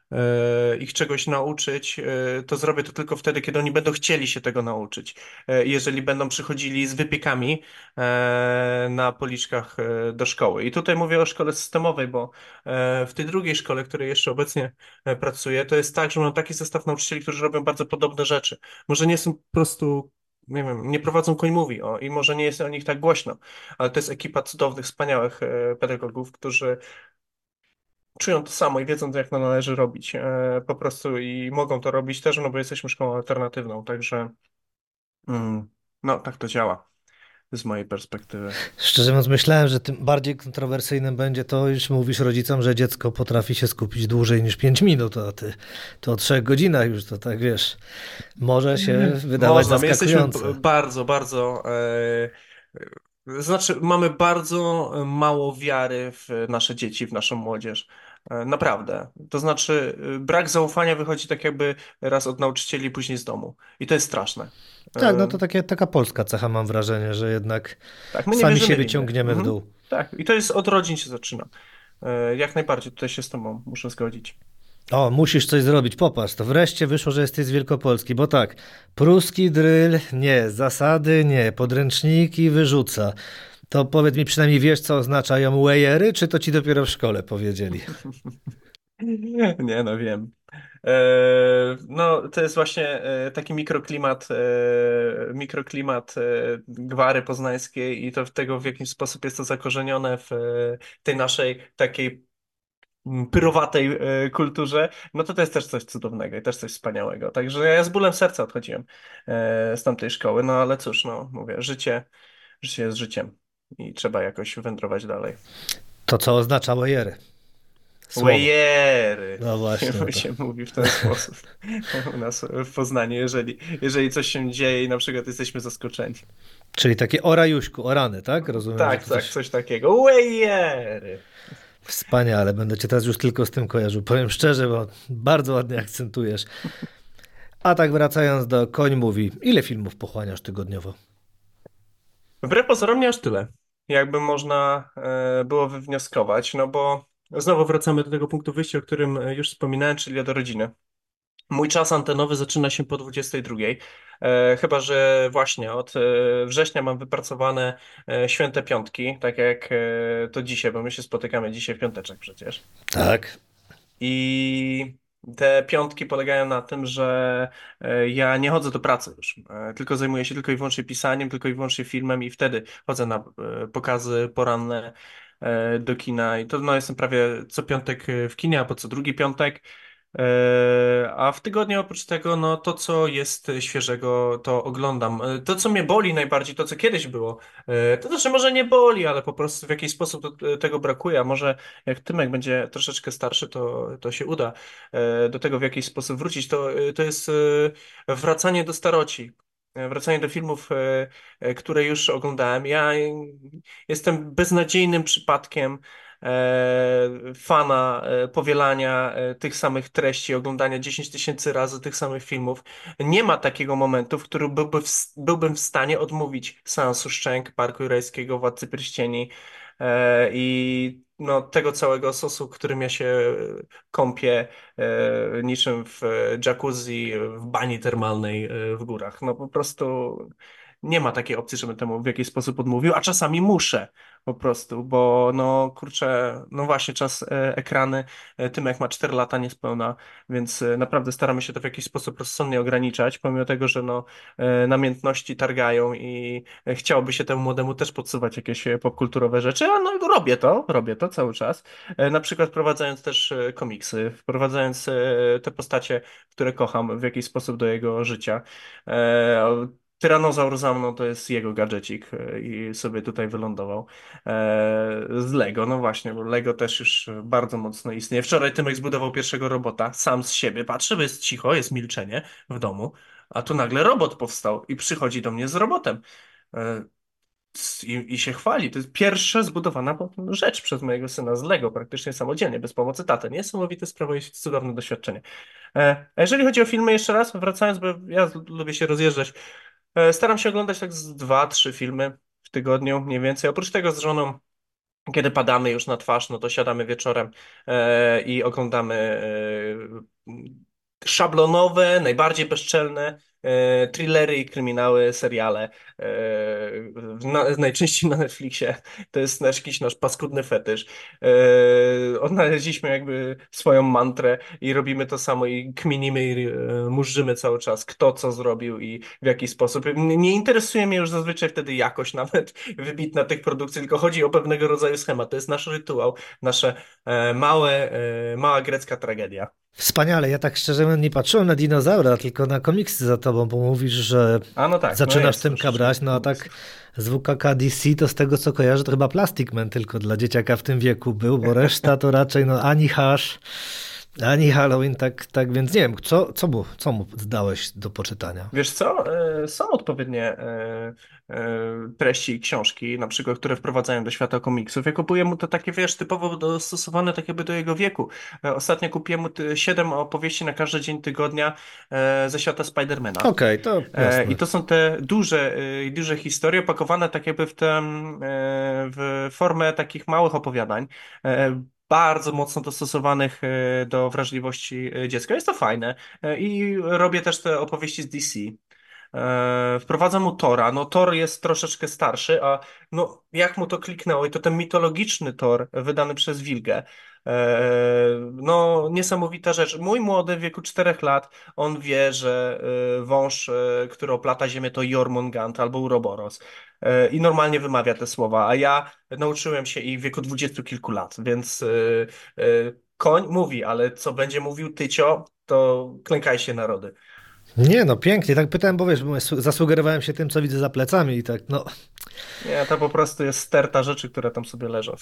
ich czegoś nauczyć, e, to zrobię to tylko wtedy, kiedy oni będą chcieli się tego nauczyć. E, Jeżeli będą przychodzili z wypiekami e, na policzkach e, do szkoły. I tutaj mówię o szkole systemowej, bo e, w tej drugiej szkole, w której jeszcze obecnie e, pracuję, to jest tak, że mam taki zestaw nauczycieli, którzy robią bardzo podobne rzeczy. Może nie są po prostu nie wiem, nie prowadzą koń mówi o, i może nie jest o nich tak głośno, ale to jest ekipa cudownych, wspaniałych e, pedagogów, którzy czują to samo i wiedzą, jak to należy robić. E, po prostu i mogą to robić też, no bo jesteśmy szkołą alternatywną, także mm, no tak to działa z mojej perspektywy. Szczerze mówiąc, myślałem, że tym bardziej kontrowersyjnym będzie to, iż mówisz rodzicom, że dziecko potrafi się skupić dłużej niż 5 minut, a ty to o 3 godzinach już to tak wiesz, może się wydawać Można, my zaskakujące. jesteśmy b- bardzo, bardzo e, znaczy, mamy bardzo mało wiary w nasze dzieci, w naszą młodzież. E, Naprawdę. To znaczy, e, brak zaufania wychodzi tak jakby raz od nauczycieli, później z domu. I to jest straszne. Tak, no E, to takie, taka polska cecha mam wrażenie, że jednak Tak, sami wierzymy siebie ciągniemy w Mhm. dół. Tak, i to jest od rodzin się zaczyna. E, Jak najbardziej tutaj się z tobą muszę zgodzić. O, musisz coś zrobić, popatrz, to wreszcie wyszło, że jesteś z Wielkopolski, bo tak, pruski dryl, nie, zasady, nie, podręczniki wyrzuca. To powiedz mi przynajmniej wiesz, co oznaczają wejery, czy to ci dopiero w szkole powiedzieli? (laughs) Nie, no wiem. E, No, to jest właśnie e, taki mikroklimat, e, mikroklimat gwary poznańskiej i to tego, w jaki sposób jest to zakorzenione w tej naszej takiej pyrowatej e, kulturze, no to to jest też coś cudownego i też coś wspaniałego. Także ja z bólem serca odchodziłem e, z tamtej szkoły, no ale cóż, no mówię, życie, życie jest życiem i trzeba jakoś wędrować dalej. To co oznacza wejery? Wejery. No właśnie, (laughs) no to. się mówi w ten sposób (laughs) u nas w Poznaniu, jeżeli, jeżeli coś się dzieje i na przykład jesteśmy zaskoczeni. Czyli takie o rajuśku, o rany, tak? Rozumiem, Tak, tak, coś... coś takiego. Wejery. Wspaniale, będę cię teraz już tylko z tym kojarzył. Powiem szczerze, bo bardzo ładnie akcentujesz. A tak wracając do Koń mówi, ile filmów pochłaniasz tygodniowo? Wbrew pozorom nie aż tyle, jakby można e, było wywnioskować, no bo znowu wracamy do tego punktu wyjścia, o którym e, już wspominałem, czyli do rodziny. Mój czas antenowy zaczyna się po 22. E, chyba, że właśnie od e, września mam wypracowane e, święte piątki, tak jak e, to dzisiaj, bo my się spotykamy dzisiaj w piąteczek przecież. Tak. I te piątki polegają na tym, że e, ja nie chodzę do pracy już, e, tylko zajmuję się tylko i wyłącznie pisaniem, tylko i wyłącznie filmem i wtedy chodzę na pokazy poranne do kina i to no, jestem prawie co piątek w kinie, albo co drugi piątek. E, A w tygodniu oprócz tego, no to co jest świeżego, to oglądam. E, To, co mnie boli najbardziej, to co kiedyś było, e, to znaczy może nie boli, ale po prostu w jakiś sposób to, tego brakuje. A może jak Tymek będzie troszeczkę starszy, to, to się uda do tego w jakiś sposób wrócić. To, to jest wracanie do staroci. Wracanie do filmów, które już oglądałem. Ja jestem beznadziejnym przypadkiem fana e, powielania e, tych samych treści, oglądania 10 tysięcy razy tych samych filmów. Nie ma takiego momentu, w którym byłby w, byłbym w stanie odmówić seansu Szczęk, Parku Jurajskiego, Władcy Pierścieni e, i no, tego całego sosu, którym ja się kąpię e, niczym w jacuzzi, w bani termalnej e, w górach. No po prostu nie ma takiej opcji, żebym temu w jakiś sposób odmówił, a czasami muszę po prostu, bo no kurczę, no właśnie czas e, ekrany, e, Tymek ma 4 lata niespełna, więc e, naprawdę staramy się to w jakiś sposób rozsądnie ograniczać, pomimo tego, że no namiętności targają i chciałoby się temu młodemu też podsuwać jakieś popkulturowe rzeczy, a no robię to, robię to cały czas. Na przykład wprowadzając też komiksy, wprowadzając te postacie, które kocham w jakiś sposób do jego życia. Tyranozaur za mną to jest jego gadżecik e, i sobie tutaj wylądował. E, Z Lego, no właśnie, bo Lego też już bardzo mocno istnieje. Wczoraj Tymek zbudował pierwszego robota, sam z siebie. Patrzę, bo jest cicho, jest milczenie w domu. A tu nagle robot powstał i przychodzi do mnie z robotem. E, I, I się chwali. To jest pierwsza zbudowana rzecz przez mojego syna z Lego, praktycznie samodzielnie, bez pomocy taty. Niesamowite sprawa i cudowne doświadczenie. A jeżeli chodzi o filmy, jeszcze raz, wracając, bo ja lubię się rozjeżdżać, staram się oglądać tak z dwa, trzy filmy w tygodniu, mniej więcej. Oprócz tego z żoną kiedy padamy już na twarz, no to siadamy wieczorem e, i oglądamy e, szablonowe, najbardziej bezczelne e, thrillery i kryminały, seriale. E, na, najczęściej na Netflixie. To jest nasz, jakiś nasz paskudny fetysz. E, odnaleźliśmy jakby swoją mantrę i robimy to samo i kminimy i e, murzymy cały czas, kto co zrobił i w jaki sposób. Nie interesuje mnie już zazwyczaj wtedy jakość (laughs) nawet wybitna tych produkcji, tylko chodzi o pewnego rodzaju schemat. To jest nasz rytuał, nasze małe, mała grecka tragedia. Wspaniale. Ja tak szczerze nie patrzyłem na dinozaura, tylko na komiksy za tobą, bo mówisz, że no tak, zaczynasz no tym no a tak z WKK DC to z tego co kojarzę, to chyba Plastic Man tylko dla dzieciaka w tym wieku był, bo reszta to raczej no ani Hash, ani Halloween, tak, tak więc nie wiem, co, co, mu, co mu zdałeś do poczytania? Wiesz co, e, są odpowiednie e, e, treści książki, na przykład, które wprowadzają do świata komiksów. Ja kupuję mu to takie, wiesz, typowo dostosowane tak jakby do jego wieku. Ostatnio kupiłem mu siedem opowieści na każdy dzień tygodnia ze świata Spidermana. Okej, okay, to jasne. I to są te duże, duże historie opakowane tak jakby w, tę w formę takich małych opowiadań bardzo mocno dostosowanych e, do wrażliwości e, dziecka. Jest to fajne. E, I robię też te opowieści z DC. Wprowadzam mu Tora. No Thor jest troszeczkę starszy, a no jak mu to kliknęło i to ten mitologiczny Thor wydany przez Wilgę. No, niesamowita rzecz. Mój młody w wieku 4 lat, on wie, że wąż, który oplata ziemię, to Jormungand albo Uroboros. E, i normalnie wymawia te słowa, a ja nauczyłem się ich w wieku dwudziestu kilku lat, więc e, e, koń mówi, ale co będzie mówił tycio, to klękaj się narody. Nie, no pięknie, tak pytałem, bo wiesz, bo zasugerowałem się tym, co widzę za plecami i tak, no. Nie, to po prostu jest sterta rzeczy, które tam sobie leżą.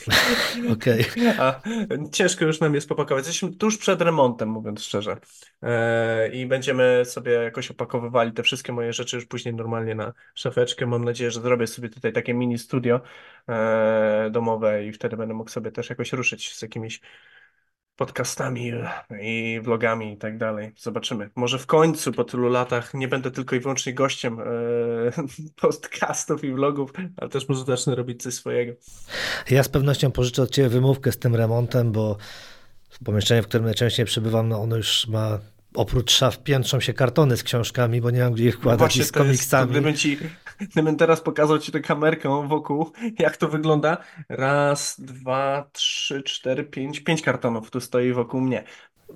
(laughs) Okej. Okay. A ciężko już nam jest popakować. Jesteśmy tuż przed remontem, mówiąc szczerze. Eee, I będziemy sobie jakoś opakowywali te wszystkie moje rzeczy już później normalnie na szafeczkę. Mam nadzieję, że zrobię sobie tutaj takie mini studio e, domowe i wtedy będę mógł sobie też jakoś ruszyć z jakimiś podcastami i vlogami i tak dalej. Zobaczymy. Może w końcu po tylu latach nie będę tylko i wyłącznie gościem e, (laughs) podcastów i vlogów, ale też może zacznę robić coś swojego. Ja z pewnością pożyczę od Ciebie wymówkę z tym remontem, bo pomieszczenie, w którym najczęściej przebywam, no ono już ma oprócz szaf piętrzą się kartony z książkami, bo nie mam gdzie ich wkładać no i z komiksami. Jest, gdybym, ci, gdybym teraz pokazał ci tę kamerkę wokół, jak to wygląda. Raz, dwa, trzy, cztery, pięć. Pięć kartonów tu stoi wokół mnie.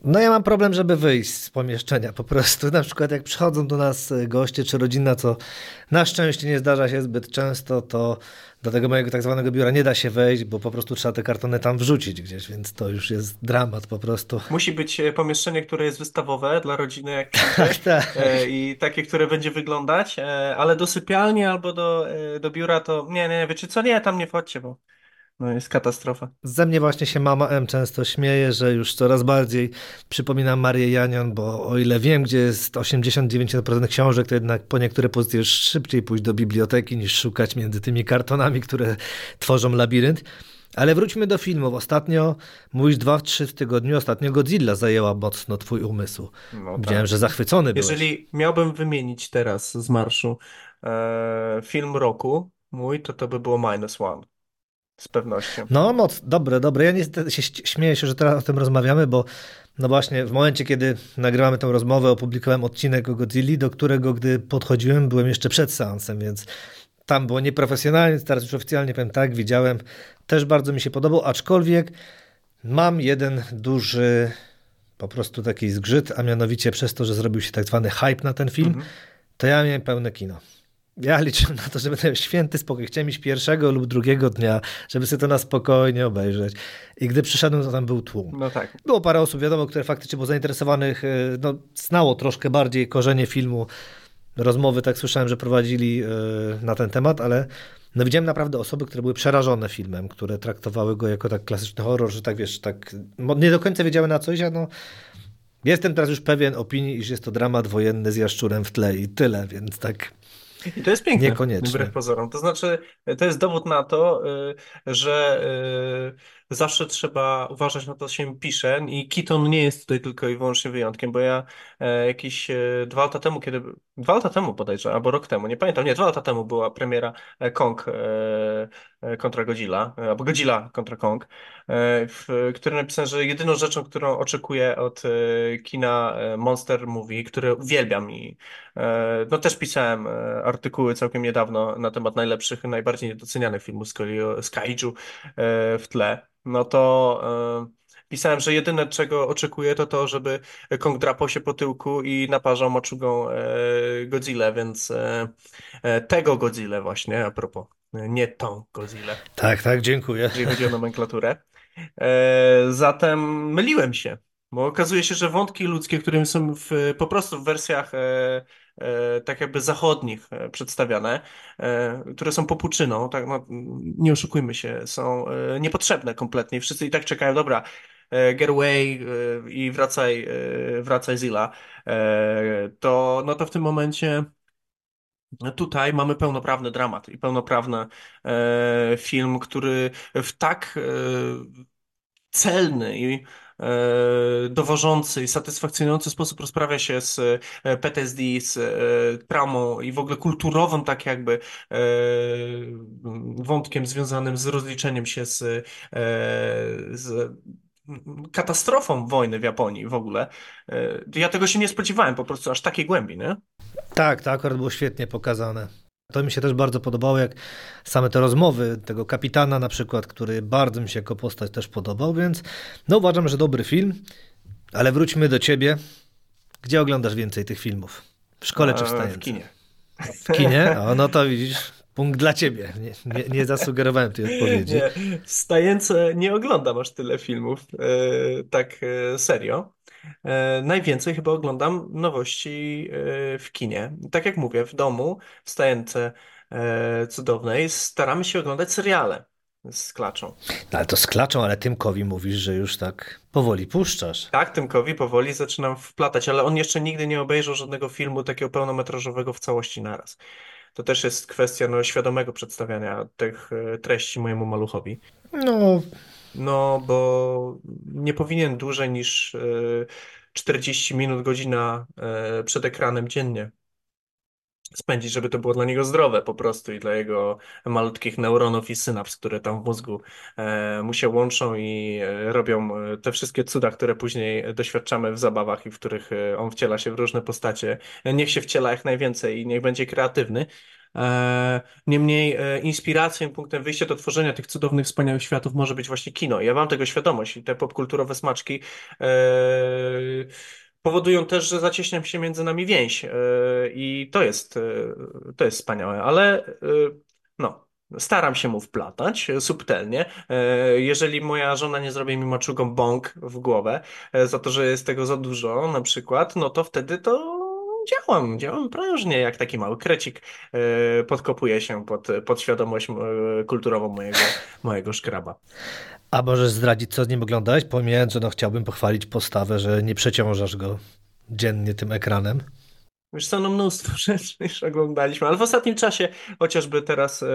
No ja mam problem, żeby wyjść z pomieszczenia po prostu. Na przykład jak przychodzą do nas goście czy rodzina, co na szczęście nie zdarza się zbyt często, to do tego mojego tak zwanego biura nie da się wejść, bo po prostu trzeba te kartony tam wrzucić gdzieś, więc to już jest dramat po prostu. Musi być e, pomieszczenie, które jest wystawowe dla rodziny, jak (laughs) tak, tak. E, i takie, które będzie wyglądać, e, ale do sypialni albo do, do biura to nie, nie, wiecie co, nie, tam nie wchodźcie, bo no jest katastrofa. Ze mnie właśnie się mama M często śmieje, że już coraz bardziej przypominam Marię Janion, bo o ile wiem, gdzie jest 89% książek, to jednak po niektóre pozycje już szybciej pójść do biblioteki niż szukać między tymi kartonami, które tworzą labirynt. Ale wróćmy do filmów. Ostatnio, mówisz dwa, trzy w tygodniu, ostatnio Godzilla zajęła mocno twój umysł. No tak. Widziałem, że zachwycony byłeś. Jeżeli miałbym wymienić teraz z marszu e, film roku mój, to to by było Minus One. Z pewnością. No, moc, dobre, dobre. Ja niestety się śmieję się, że teraz o tym rozmawiamy, bo no właśnie w momencie, kiedy nagrywamy tę rozmowę, opublikowałem odcinek o Godzilli, do którego, gdy podchodziłem, byłem jeszcze przed seansem, więc tam było nieprofesjonalnie, teraz już oficjalnie powiem tak, widziałem. Też bardzo mi się podobał, aczkolwiek mam jeden duży po prostu taki zgrzyt, a mianowicie przez to, że zrobił się tak zwany hype na ten film, mhm. to ja miałem pełne kino. Ja liczę na to, że będę święty spokój. Chciałem iść pierwszego lub drugiego dnia, żeby sobie to na spokojnie obejrzeć. I gdy przyszedłem, to tam był tłum. No tak. Było parę osób, wiadomo, które faktycznie było zainteresowanych, e, no, znało troszkę bardziej korzenie filmu. Rozmowy, tak słyszałem, że prowadzili e, na ten temat, ale no, widziałem naprawdę osoby, które były przerażone filmem, które traktowały go jako tak klasyczny horror, że tak wiesz, tak nie do końca wiedziały na coś, a no Jestem teraz już pewien opinii, iż jest to dramat wojenny z jaszczurem w tle i tyle, więc tak I to jest piękne, niekoniecznie. wbrew pozorom. To znaczy, to jest dowód na to, y, że y, zawsze trzeba uważać na to, co się pisze i Keaton nie jest tutaj tylko i wyłącznie wyjątkiem, bo ja e, jakieś e, dwa lata temu, kiedy, dwa lata temu bodajże, albo rok temu, nie pamiętam, nie, dwa lata temu była premiera e, Kong kontra Godzilla, e, albo Godzilla kontra Kong, e, w którym napisałem, że jedyną rzeczą, którą oczekuję od e, kina e, Monster Movie, które uwielbiam i e, no też pisałem e, artykuły całkiem niedawno na temat najlepszych, najbardziej niedocenianych filmów z z kaiju e, w tle, no to e, pisałem, że jedyne czego oczekuję to to, żeby Kong drapał się po tyłku i naparzał maczugą e, Godzillę, więc e, e, tego Godzillę właśnie, a propos, e, nie tą Godzillę, Tak, tak, dziękuję. jeżeli chodzi o nomenklaturę. E, zatem myliłem się, bo okazuje się, że wątki ludzkie, które są w, po prostu w wersjach e, tak jakby zachodnich przedstawiane, które są popuczyną, tak, no, nie oszukujmy się, są niepotrzebne kompletnie. Wszyscy i tak czekają, dobra, get away e, i wracaj, e, wracaj Zilla. E, to, no to w tym momencie tutaj mamy pełnoprawny dramat i pełnoprawny e, film, który w tak e, celny i e, dowożący i satysfakcjonujący sposób rozprawia się z e, PTSD, z e, traumą i w ogóle kulturowym tak jakby e, wątkiem związanym z rozliczeniem się z, e, z katastrofą wojny w Japonii w ogóle. E, Ja tego się nie spodziewałem po prostu aż takiej głębi, nie? Tak, to akurat było świetnie pokazane. To mi się też bardzo podobało, jak same te rozmowy tego kapitana na przykład, który bardzo mi się jako postać też podobał, więc no uważam, że dobry film, ale wróćmy do ciebie. Gdzie oglądasz więcej tych filmów? W szkole czy w E, stajence? W kinie. W kinie? O, no to widzisz, punkt dla ciebie. Nie, nie, nie zasugerowałem tej odpowiedzi. Nie, Stajence nie oglądam aż tyle filmów, e, tak e, serio. E, najwięcej chyba oglądam nowości w kinie. Tak jak mówię, w domu, w Stajence cudownej, staramy się oglądać seriale z klaczą. No, ale to z klaczą, ale Tymkowi mówisz, że już tak powoli puszczasz. Tak, Tymkowi powoli zaczynam wplatać, ale on jeszcze nigdy nie obejrzał żadnego filmu takiego pełnometrażowego w całości naraz. To też jest kwestia no, świadomego przedstawiania tych e, treści mojemu maluchowi. No, No, bo nie powinien dłużej niż e, 40 minut, godzina e, przed ekranem dziennie spędzić, żeby to było dla niego zdrowe po prostu i dla jego malutkich neuronów i synaps, które tam w mózgu e, mu się łączą i e, robią e, te wszystkie cuda, które później doświadczamy w zabawach i w których on wciela się w różne postacie. Niech się wciela jak najwięcej i niech będzie kreatywny. Niemniej inspiracją, punktem wyjścia do tworzenia tych cudownych, wspaniałych światów może być właśnie kino. Ja mam tego świadomość i te popkulturowe smaczki powodują też, że zacieśnia się między nami więź e, i to jest, e, to jest wspaniałe, ale e, no. Staram się mu wplatać subtelnie. Jeżeli moja żona nie zrobi mi maczugą bąk w głowę za to, że jest tego za dużo, na przykład, no to wtedy to działam, działam prężnie, jak taki mały krecik e, podkopuję się pod, pod świadomość e, kulturową mojego, mojego szkraba. a możesz zdradzić, co z nim oglądałeś? Pomijając, że no chciałbym pochwalić postawę, że nie przeciążasz go dziennie tym ekranem. Wiesz co, no mnóstwo (laughs) rzeczy już oglądaliśmy, ale w ostatnim czasie chociażby teraz e,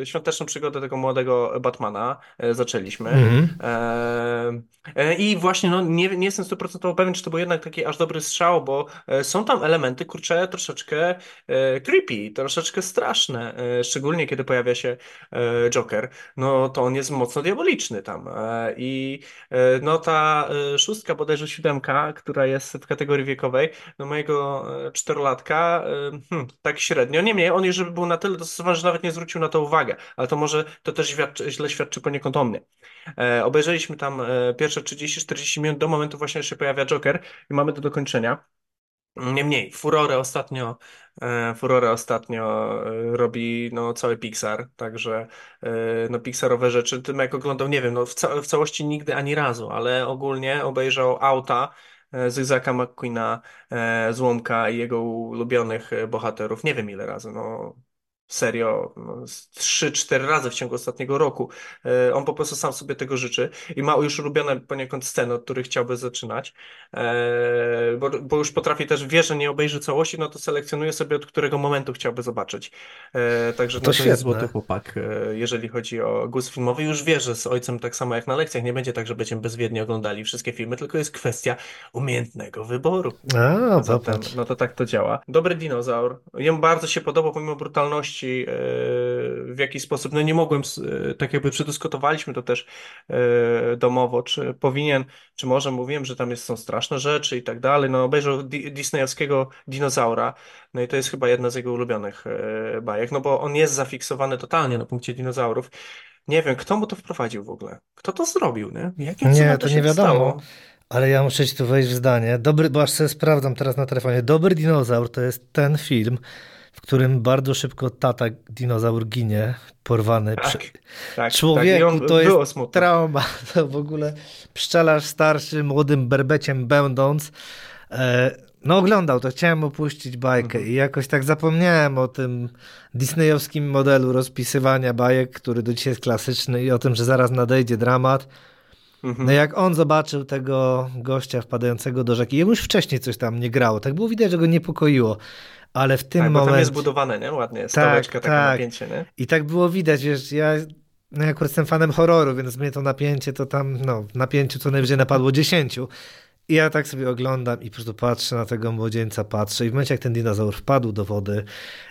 e, świąteczną przygodę tego młodego Batmana e, zaczęliśmy. Mhm. E, e, I właśnie no, nie, nie jestem stuprocentowo pewien, czy to był jednak taki aż dobry strzał, bo e, są tam elementy, kurczę, troszeczkę creepy, troszeczkę straszne, szczególnie kiedy pojawia się Joker. No to on jest mocno diaboliczny tam. I no ta szóstka, bodajże siódemka, która jest w kategorii wiekowej, no mojego e, czterolatka, e, hmm, tak średnio. Niemniej on już był na tyle dostosowany, że nawet nie zwrócił na to uwagę, ale to może to też świadczy, źle świadczy poniekąd o mnie. E, obejrzeliśmy tam e, pierwsze 30-40 minut do momentu właśnie, że się pojawia Joker i mamy do dokończenia. Niemniej, furorę ostatnio, furorę ostatnio robi no, cały Pixar, także no, Pixarowe rzeczy, tym jak oglądał, nie wiem, no, w, ca w całości nigdy ani razu, ale ogólnie obejrzał Auta e, z Isaaca McQueena, e, Złomka i jego ulubionych e, bohaterów, nie wiem ile razy, no serio no, z 3-4 razy w ciągu ostatniego roku. E, On po prostu sam sobie tego życzy i ma już ulubione poniekąd sceny, od których chciałby zaczynać, E, bo, bo już potrafi też, wie, że nie obejrzy całości, no to selekcjonuje sobie, od którego momentu chciałby zobaczyć. E, Także To no, to jest złoty chłopak, jeżeli chodzi o gust filmowy. Już wie, że z ojcem tak samo jak na lekcjach nie będzie tak, że będziemy bezwiednie oglądali wszystkie filmy, tylko jest kwestia umiejętnego wyboru. A, Zatem, popatrz. no to tak to działa. Dobry dinozaur. Jemu bardzo się podobał, pomimo brutalności, e, w jaki sposób, no nie mogłem, e, tak jakby przedyskutowaliśmy to też e, domowo, czy powinien, czy może mówiłem, że tam jest, są straszne rzeczy i tak dalej. No obejrzał di disneyowskiego dinozaura, no i to jest chyba jedna z jego ulubionych bajek, no bo on jest zafiksowany totalnie na punkcie dinozaurów. Nie wiem, kto mu to wprowadził w ogóle? Kto to zrobił, nie? Jakim Nie, to nie wiadomo. stało? Ale ja muszę ci tu wejść w zdanie. Dobry, bo aż sobie sprawdzam teraz na telefonie. Dobry dinozaur to jest ten film, w którym bardzo szybko tata dinozaur ginie, porwany. Tak, Prze... tak, tak. Człowieku, on to jest było smutne. trauma. (laughs) To w ogóle pszczelarz starszy, młodym berbeciem będąc, e, no oglądał to, chciałem opuścić bajkę Mhm. i jakoś tak zapomniałem o tym disneyowskim modelu rozpisywania bajek, który do dzisiaj jest klasyczny i o tym, że zaraz nadejdzie dramat. Mhm. No jak on zobaczył tego gościa wpadającego do rzeki, jemu już wcześniej coś tam nie grało, tak było widać, że go niepokoiło, ale w tym Tak, tam momencie... jest budowane, nie? Ładnie, Tak, stołeczka, takie tak. napięcie, nie? I tak było widać, wiesz, ja, no ja akurat jestem fanem horroru, więc mnie to napięcie to tam, no, napięciu co najwyżej napadło dziesięciu. I ja tak sobie oglądam i po prostu patrzę na tego młodzieńca, patrzę i w momencie jak ten dinozaur wpadł do wody,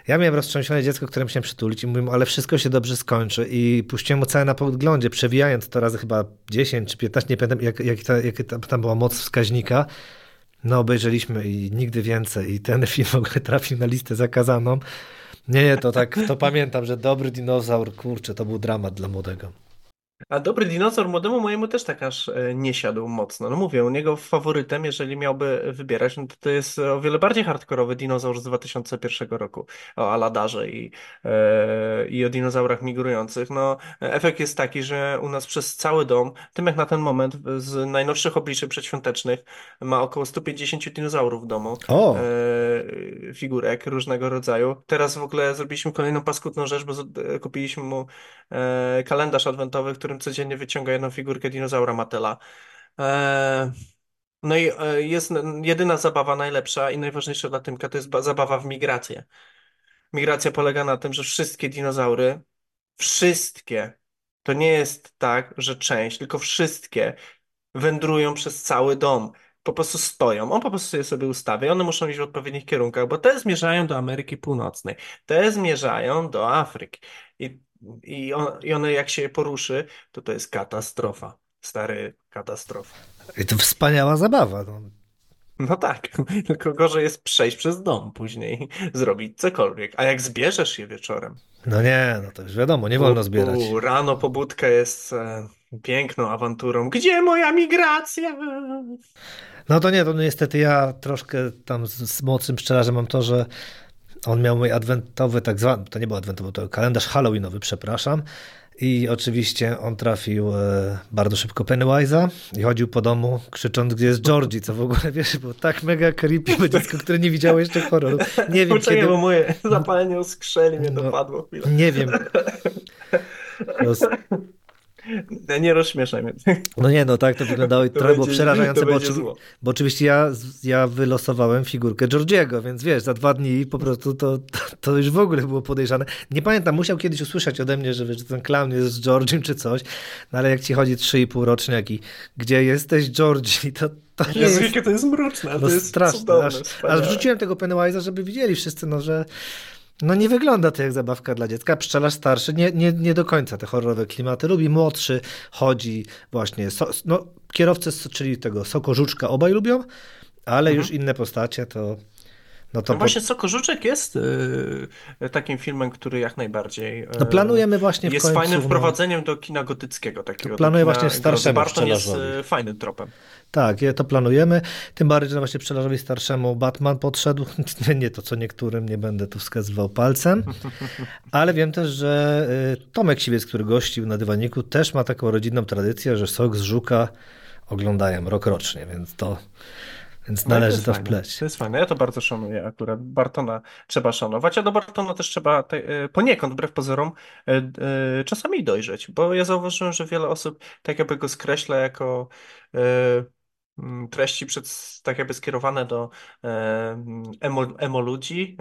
ja miałem roztrzęsione dziecko, które musiałem przytulić i mówię mu, ale wszystko się dobrze skończy i puściłem mu całe na podglądzie, przewijając to razy chyba 10 czy 15, nie pamiętam jak, jak, ta, jak ta, tam była moc wskaźnika. No obejrzeliśmy i nigdy więcej i ten film w ogóle trafił na listę zakazaną. Nie, nie, to tak, to pamiętam, że dobry dinozaur, kurczę, to był dramat dla młodego. A dobry dinozaur młodemu mojemu też tak aż e, nie siadł mocno. No mówię, u niego faworytem, jeżeli miałby wybierać, no to to jest o wiele bardziej hardkorowy dinozaur z 2001 roku o Aladarze i, e, i o dinozaurach migrujących. No, efekt jest taki, że u nas przez cały dom, tym jak na ten moment, z najnowszych obliczeń przedświątecznych, ma około 150 dinozaurów w domu. O, e, figurek różnego rodzaju. Teraz w ogóle zrobiliśmy kolejną paskudną rzecz, bo z- kupiliśmy mu e, kalendarz adwentowy, w którym codziennie wyciąga jedną figurkę dinozaura Matela. E, no i e, jest jedyna zabawa najlepsza i najważniejsza dla Tymka to jest ba- zabawa w migrację. Migracja polega na tym, że wszystkie dinozaury, wszystkie, to nie jest tak, że część, tylko wszystkie wędrują przez cały dom. Po prostu stoją. On po prostu je sobie ustawia. One muszą iść w odpowiednich kierunkach, bo te zmierzają do Ameryki Północnej, te zmierzają do Afryki. I, i, on, I one jak się poruszy, to to jest katastrofa. Stary, katastrofa. i to wspaniała zabawa. No. No tak, (laughs) tylko gorzej jest przejść przez dom później, zrobić cokolwiek. A jak zbierzesz je wieczorem, no nie, no to już wiadomo, nie wolno zbierać. u, rano pobudka jest e, piękną awanturą. Gdzie moja migracja? No to nie, to niestety ja troszkę tam z, z młodszym pszczelarzem mam to, że on miał mój adwentowy, tak zwany, to nie był adwentowy, to kalendarz halloweenowy, przepraszam. I oczywiście on trafił e, bardzo szybko Pennywise'a i chodził po domu krzycząc, gdzie jest Georgie, co w ogóle, wiesz, było tak mega creepy, bo dziecko, które nie widziało jeszcze horroru. Nie wiem, Poczekaj, kiedy... bo moje zapalenie skrzeli mnie No. dopadło chwilę. Nie wiem. (laughs) Roz... Nie, nie rozśmieszaj mnie. No nie, no tak to wyglądało i To trochę było przerażające, to bo, oczywi- bo oczywiście ja, ja wylosowałem figurkę Georgiego, więc wiesz, za dwa dni po prostu to, to już w ogóle było podejrzane. Nie pamiętam, musiał kiedyś usłyszeć ode mnie, że, wiesz, że ten clown jest z Georgiem czy coś, no ale jak ci chodzi 3,5 roczniak i gdzie jesteś Georgie, (laughs) to, to nie jest... jakie to jest mroczne, No to jest straszne, cudowne, aż, aż wrzuciłem tego Pennywise'a, żeby widzieli wszyscy, no że no nie wygląda to jak zabawka dla dziecka. Pszczelarz starszy nie, nie, nie do końca te horrorowe klimaty lubi. Młodszy chodzi właśnie, so, no kierowcy, czyli tego Sokożuczka obaj lubią, ale już inne postacie to no to No właśnie Sokożuczek jest y, takim filmem, który jak najbardziej y, no planujemy właśnie w jest końcu. fajnym no, wprowadzeniem do kina gotyckiego takiego. do planuję kina właśnie starszemu. Barton jest pszczelarzowi. y, fajnym tropem. Tak, to planujemy. Tym bardziej, że właśnie pszczelarzowi starszemu Batman podszedł. (laughs) Nie to, co niektórym, nie będę tu wskazywał palcem. (laughs) Ale wiem też, że y, Tomek Siwiec, który gościł na dywaniku, też ma taką rodzinną tradycję, że sok z żuka oglądają rok rocznie, więc to Więc No to należy jest to fajne. wpleść. To jest fajne. Ja to bardzo szanuję akurat. Bartona trzeba szanować, a do Bartona też trzeba te, e, poniekąd, wbrew pozorom, e, e, czasami dojrzeć, bo ja zauważyłem, że wiele osób tak jakby go skreśla jako treści przed, tak jakby skierowane do emo, emo ludzi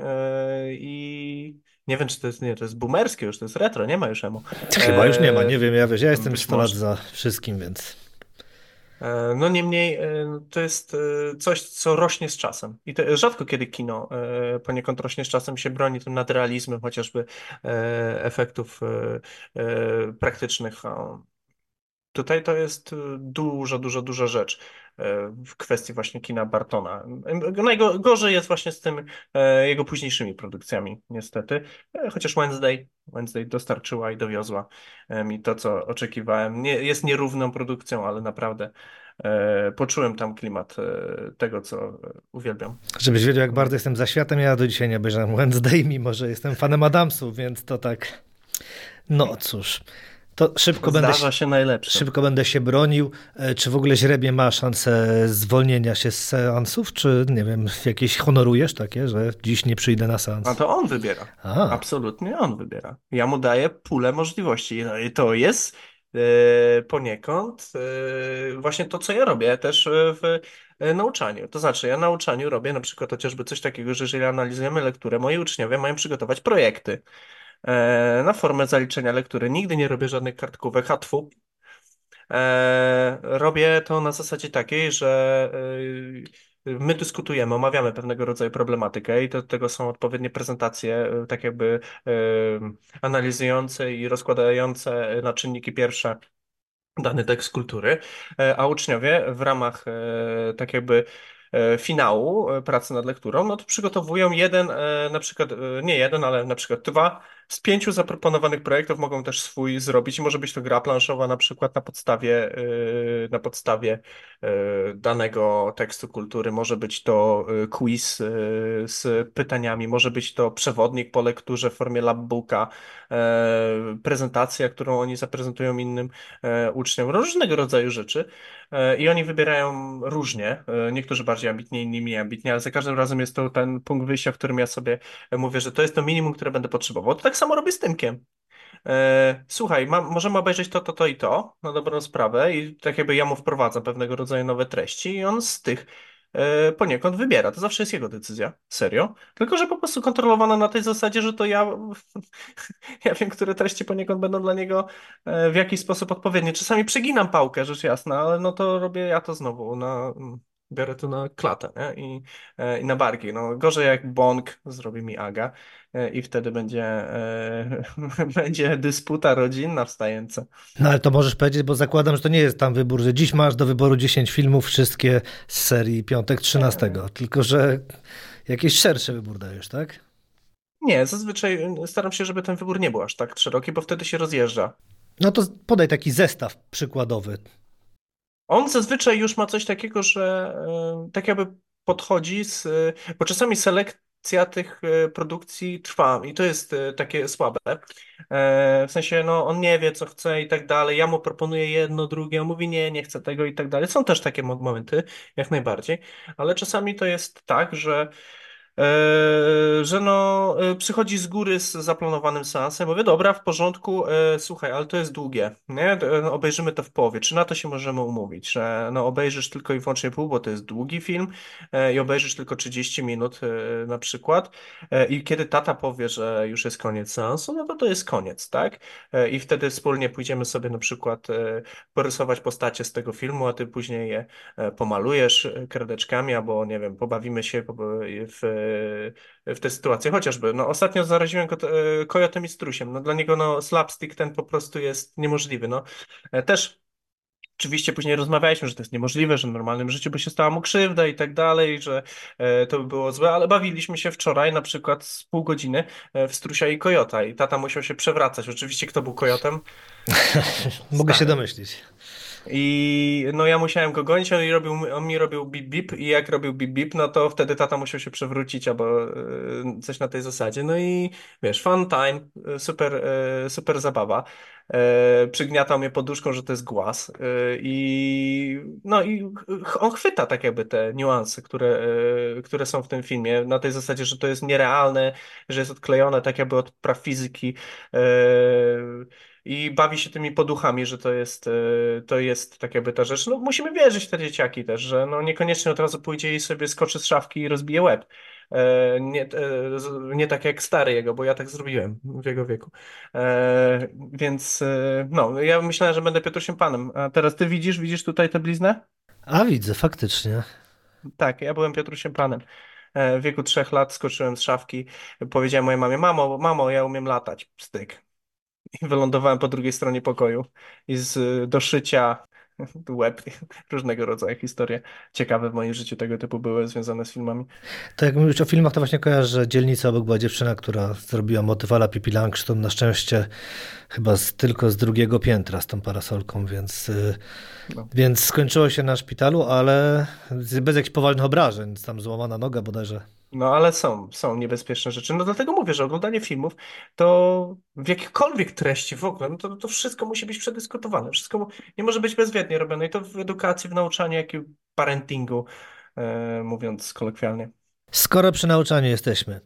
i nie wiem, czy to jest, nie, to jest boomerskie już, to jest retro, nie ma już emo. Chyba już nie ma, nie wiem, ja wiesz, ja jestem być 100 lat za wszystkim, więc No niemniej e, to jest e, coś, co rośnie z czasem. I to rzadko kiedy kino e, poniekąd rośnie z czasem, się broni tym nadrealizmem chociażby e, efektów e, e, praktycznych. Tutaj to jest e, duża, duża, duża rzecz e, w kwestii właśnie kina Bartona. E, Najgorzej jest właśnie z tym jego późniejszymi produkcjami, niestety. Chociaż Wednesday, Wednesday dostarczyła i dowiozła mi to, co oczekiwałem. Nie, jest nierówną produkcją, ale naprawdę poczułem tam klimat tego, co uwielbiam. żebyś wiedział, jak bardzo jestem za światem, ja do dzisiaj nie obejrzałem Wednesday, mimo że jestem fanem Adamsów, więc to tak, no cóż, to szybko będę, się najlepsze. szybko będę się bronił. E, Czy w ogóle źrebie ma szansę zwolnienia się z seansów, czy nie wiem, jakieś honorujesz takie, że dziś nie przyjdę na seans? A to on wybiera. A, Absolutnie on wybiera. Ja mu daję pulę możliwości. No i to jest e, poniekąd e, właśnie to, co ja robię też w nauczaniu. To znaczy, ja na nauczaniu robię na przykład chociażby coś takiego, że jeżeli analizujemy lekturę, moi uczniowie mają przygotować projekty na formę zaliczenia lektury. Nigdy nie robię żadnych kartkówek, hatfu. E, robię to na zasadzie takiej, że e, my dyskutujemy, omawiamy pewnego rodzaju problematykę i do tego są odpowiednie prezentacje, e, tak jakby e, analizujące i rozkładające na czynniki pierwsze dany tekst kultury, e, a uczniowie w ramach e, tak jakby e, finału e, pracy nad lekturą, no to przygotowują jeden, e, na przykład, e, nie jeden, ale na przykład dwa z pięciu zaproponowanych projektów mogą też swój zrobić. Może być to gra planszowa na przykład na podstawie, e, na podstawie e, danego tekstu kultury, może być to e, quiz z pytaniami, może być to przewodnik po lekturze w formie labbooka, prezentacja, którą oni zaprezentują innym uczniom, różnego rodzaju rzeczy i oni wybierają różnie, e, niektórzy bardziej ambitnie, inni mniej ambitnie, ale za każdym razem jest to ten punkt wyjścia, w którym ja sobie mówię, że to jest to minimum, które będę potrzebował. To tak samo robię z Tymkiem. E, Słuchaj, mam, możemy obejrzeć to, to, to i to, na dobrą sprawę i tak jakby ja mu wprowadzam pewnego rodzaju nowe treści i on z tych e, poniekąd wybiera. To zawsze jest jego decyzja, serio. Tylko, że po prostu kontrolowana na tej zasadzie, że to ja, (laughs) ja wiem, które treści poniekąd będą dla niego e, w jakiś sposób odpowiednie. Czasami przeginam pałkę, rzecz jasna, ale no to robię ja to znowu na... Biorę to na klatę nie? I, e, i na barki. No, gorzej jak bong zrobi mi Aga e, i wtedy będzie, e, (laughs) będzie dysputa rodzinna wstająca. no ale to możesz powiedzieć, bo zakładam, że to nie jest tam wybór, że dziś masz do wyboru 10 filmów, wszystkie z serii Piątek 13, tylko że jakiś szerszy wybór dajesz, tak? Nie, zazwyczaj staram się, żeby ten wybór nie był aż tak szeroki, bo wtedy się rozjeżdża. No to podaj taki zestaw przykładowy. On zazwyczaj już ma coś takiego, że e, tak jakby podchodzi z, e, bo czasami selekcja tych e, produkcji trwa i to jest takie słabe. W sensie, no on nie wie, co chce i tak dalej. Ja mu proponuję jedno, drugie, on mówi nie, nie chcę tego i tak dalej. Są też takie mo- momenty, jak najbardziej, ale czasami to jest tak, że że no, e, przychodzi z góry z zaplanowanym seansem, mówię, dobra, w porządku, e, słuchaj, ale to jest długie, nie? E, no, obejrzymy to w połowie, czy na to się możemy umówić, że no, obejrzysz tylko i wyłącznie pół, bo to jest długi film e, i obejrzysz tylko 30 minut e, na przykład e, i kiedy tata powie, że już jest koniec seansu, no to to jest koniec, tak? E, I wtedy wspólnie pójdziemy sobie na przykład e, porysować postacie z tego filmu, a ty później je e, pomalujesz e, kredeczkami, albo nie wiem, pobawimy się w, w tę sytuację. Chociażby, no ostatnio zaraziłem kot, e, kojotem i strusiem. No dla niego no slapstick ten po prostu jest niemożliwy. No E, też Oczywiście później rozmawialiśmy, że to jest niemożliwe, że w normalnym życiu by się stała mu krzywda i tak dalej, że e, to by było złe, ale bawiliśmy się wczoraj na przykład z pół godziny e, w Strusia i Kojota i tata musiał się przewracać. Oczywiście kto był Kojotem? (laughs) Mogę się domyślić. I no ja musiałem go gonić, on robił, on mi robił bip bip i jak robił bip bip, no to wtedy tata musiał się przewrócić albo e, coś na tej zasadzie. No i wiesz, fun time, e, super, e, super zabawa. przygniatał mnie poduszką, że to jest głaz. I no i on chwyta tak jakby te niuanse, które, które są w tym filmie, na tej zasadzie, że to jest nierealne, że jest odklejone tak jakby od praw fizyki. I bawi się tymi poduchami, że to jest, e, to jest tak jakby ta rzecz. No, musimy wierzyć w te dzieciaki też, że no, niekoniecznie od razu pójdzie i sobie skoczy z szafki i rozbije łeb. E, Nie, e, nie tak jak stary jego, bo ja tak zrobiłem w jego wieku. Więc no, ja myślałem, że będę Piotrusiem Panem. A teraz ty widzisz, widzisz tutaj tę bliznę? A widzę, faktycznie. Tak, ja byłem Piotrusiem Panem. W wieku trzech lat skoczyłem z szafki. Powiedziałem mojej mamie, mamo, mamo, ja umiem latać. Styk. (laughs) I wylądowałem po drugiej stronie pokoju. I z do szycia (laughs) łeb, (laughs) różnego rodzaju historie ciekawe w moim życiu tego typu były związane z filmami. To jak mówisz o filmach, to właśnie kojarzę, że dzielnica obok była dziewczyna, która zrobiła motywala Pippi Langsztyn, na szczęście chyba z, tylko z drugiego piętra z tą parasolką, więc, y, No. więc skończyło się na szpitalu, ale bez jakichś poważnych obrażeń, tam złamana noga bodajże. No ale są, są niebezpieczne rzeczy. No dlatego mówię, że oglądanie filmów to w jakiejkolwiek treści w ogóle, no to, to wszystko musi być przedyskutowane. Wszystko nie może być bezwiednie robione i to w edukacji, w nauczaniu, jak i w parentingu, e, mówiąc kolokwialnie. Skoro przy nauczaniu jesteśmy,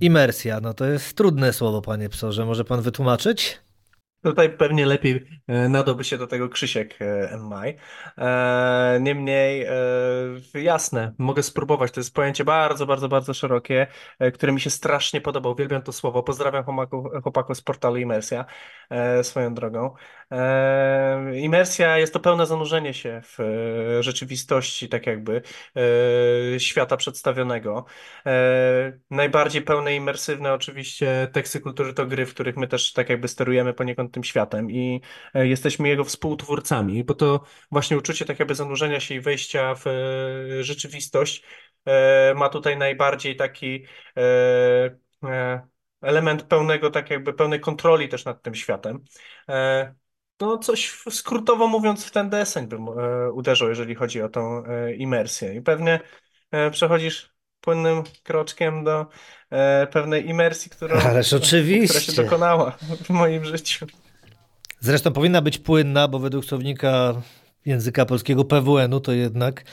imersja, no to jest trudne słowo, panie psorze, może pan wytłumaczyć? Tutaj pewnie lepiej e, nadałby się do tego Krzysiek e, MI. E, Niemniej, jasne, mogę spróbować. To jest pojęcie bardzo, bardzo, bardzo szerokie, które mi się strasznie podoba. Uwielbiam to słowo. Pozdrawiam chłopaków, chłopaków z portalu Imersja swoją drogą. Imersja jest to pełne zanurzenie się w rzeczywistości, tak jakby świata przedstawionego. Najbardziej pełne imersywne oczywiście teksty kultury to gry, w których my też tak jakby sterujemy poniekąd tym światem i e, jesteśmy jego współtwórcami, bo to właśnie uczucie tak jakby zanurzenia się i wejścia w e, rzeczywistość e, ma tutaj najbardziej taki element pełnego, tak jakby pełnej kontroli też nad tym światem. No coś skrótowo mówiąc w ten deseń bym uderzył, jeżeli chodzi o tą imersję i pewnie przechodzisz płynnym kroczkiem do e, pewnej imersji, którą, Ależ która się oczywiście. dokonała w moim życiu. Zresztą powinna być płynna, bo według słownika języka polskiego PWN-u to jednak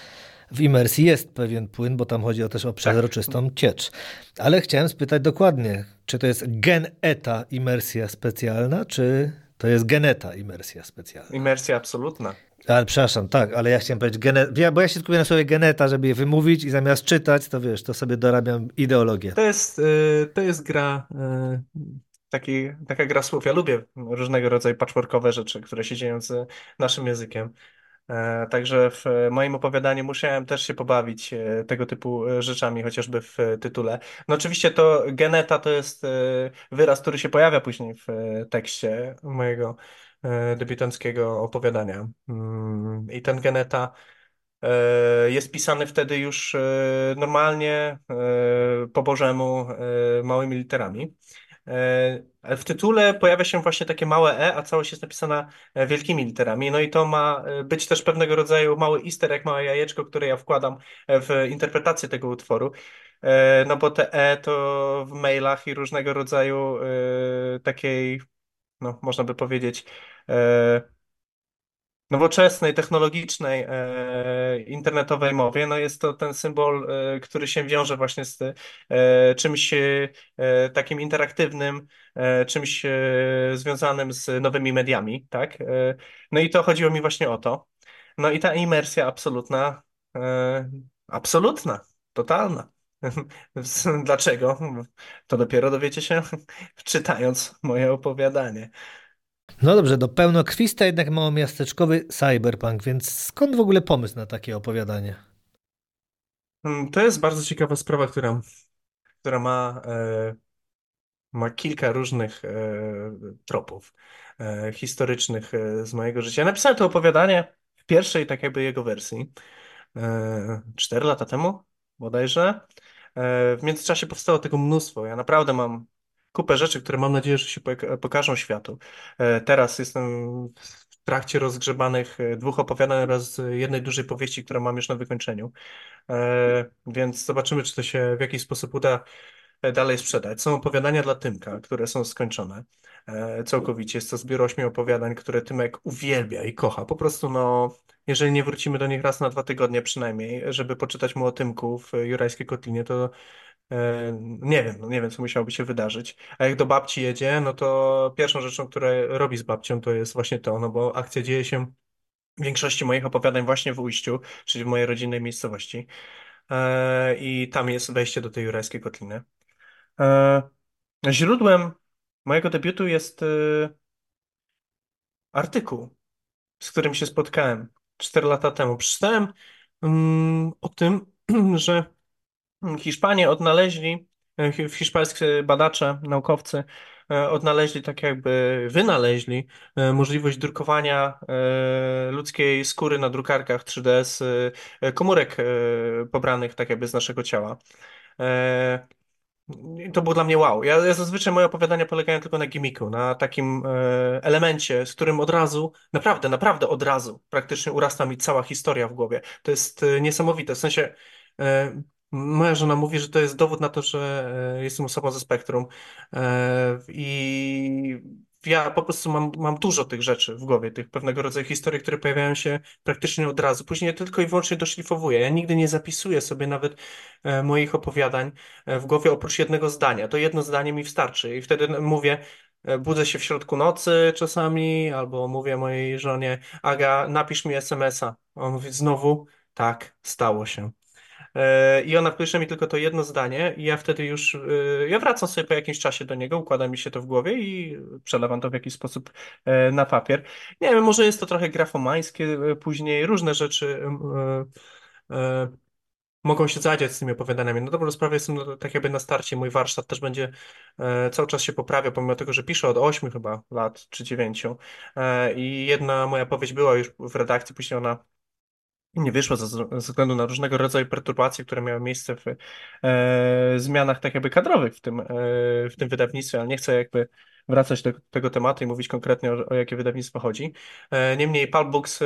w imersji jest pewien płyn, bo tam chodzi o też o przezroczystą ciecz. Ale chciałem spytać dokładnie, czy to jest gen-eta imersja specjalna, czy to jest geneta imersja specjalna? Imersja absolutna. Ale przepraszam, tak, ale ja chciałem powiedzieć gene... bo ja się skupię na słowie geneta, żeby je wymówić i zamiast czytać, to wiesz, to sobie dorabiam ideologię. To jest, y, to jest gra, y, taki, taka gra słów. Ja lubię różnego rodzaju patchworkowe rzeczy, które się dzieją z naszym językiem. E, Także w moim opowiadaniu musiałem też się pobawić e, tego typu e, rzeczami, chociażby w tytule. No oczywiście to geneta to jest wyraz, który się pojawia później w tekście mojego debiutanckiego opowiadania. Mm, I ten geneta e, jest pisany wtedy już e, normalnie, e, po bożemu, e, małymi literami. E, W tytule pojawia się właśnie takie małe e, a całość jest napisana e, wielkimi literami. No i to ma e, być też pewnego rodzaju mały easter małe jajeczko, które ja wkładam e, w interpretację tego utworu. E, No bo te e to w mailach i różnego rodzaju e, takiej, no można by powiedzieć, e, nowoczesnej, technologicznej, e, internetowej mowie, no jest to ten symbol, e, który się wiąże właśnie z e, czymś e, takim interaktywnym, e, czymś e, związanym z nowymi mediami, tak? No i to chodziło mi właśnie o to. No i ta imersja absolutna, absolutna, totalna. (laughs) Dlaczego? To dopiero dowiecie się (laughs) czytając moje opowiadanie. No dobrze, do pełnokrwista jednak małomiasteczkowy cyberpunk, więc skąd w ogóle pomysł na takie opowiadanie? Mm, To jest bardzo ciekawa sprawa, która, która ma, e, ma kilka różnych e, tropów e, historycznych e, z mojego życia. Ja napisałem to opowiadanie w pierwszej tak jakby jego wersji e, cztery lata temu bodajże. E, w międzyczasie powstało tego mnóstwo. Ja naprawdę mam kupę rzeczy, które mam nadzieję, że się pok- pokażą światu. E, teraz jestem w trakcie rozgrzebanych e, dwóch opowiadań oraz jednej dużej powieści, którą mam już na wykończeniu. Więc zobaczymy, czy to się w jakiś sposób uda dalej sprzedać. Są opowiadania dla Tymka, które są skończone e, całkowicie. Jest to zbiór ośmiu opowiadań, które Tymek uwielbia i kocha. Po prostu, no, jeżeli nie wrócimy do nich raz na dwa tygodnie przynajmniej, żeby poczytać mu o Tymku w Jurajskiej Kotlinie, to e, nie wiem, no nie wiem, co musiałoby się wydarzyć. A jak do babci jedzie, no to pierwszą rzeczą, którą robi z babcią, to jest właśnie to, no bo akcja dzieje się w większości moich opowiadań właśnie w Ujściu, czyli w mojej rodzinnej miejscowości. E, I tam jest wejście do tej jurajskiej kotliny. E, źródłem mojego debiutu jest e, artykuł, z którym się spotkałem 4 lata temu. Przeczytałem mm, o tym, (clears throat) że Hiszpanie odnaleźli, e, hiszpańscy badacze, naukowcy odnaleźli, tak jakby wynaleźli możliwość drukowania ludzkiej skóry na drukarkach 3D z komórek pobranych tak jakby z naszego ciała. To było dla mnie wow. Ja, ja zazwyczaj moje opowiadania polegają tylko na gimmicku, na takim e, elemencie, z którym od razu, naprawdę, naprawdę od razu praktycznie urasta mi cała historia w głowie. To jest e, niesamowite. W sensie e, moja żona mówi, że to jest dowód na to, że e, jestem osobą ze spektrum e, i ja po prostu mam, mam dużo tych rzeczy w głowie, tych pewnego rodzaju historii, które pojawiają się praktycznie od razu. Później tylko i wyłącznie doszlifowuję. Ja nigdy nie zapisuję sobie nawet e, moich opowiadań e, w głowie oprócz jednego zdania. To jedno zdanie mi wystarczy i wtedy mówię, e, budzę się w środku nocy czasami, albo mówię mojej żonie, Aga, napisz mi SMS-a. On mówi znowu, tak, stało się. E, I ona pisze mi tylko to jedno zdanie, i ja wtedy już, e, ja wracam sobie po jakimś czasie do niego, układa mi się to w głowie i przelewam to w jakiś sposób e, na papier. Nie wiem, może jest to trochę grafomańskie później, różne rzeczy mogą się zadziać z tymi opowiadaniami. No dobrą sprawę jestem no, tak jakby na starcie, mój warsztat też będzie cały czas się poprawia, pomimo tego, że piszę od 8 chyba lat, czy 9. I jedna moja powieść była już w redakcji, później ona nie wyszło ze, względu na różnego rodzaju perturbacje, które miały miejsce w e, zmianach tak jakby kadrowych w tym, e, w tym wydawnictwie, ale nie chcę jakby wracać do tego tematu i mówić konkretnie o, o jakie wydawnictwo chodzi. E, niemniej Pulp Books e,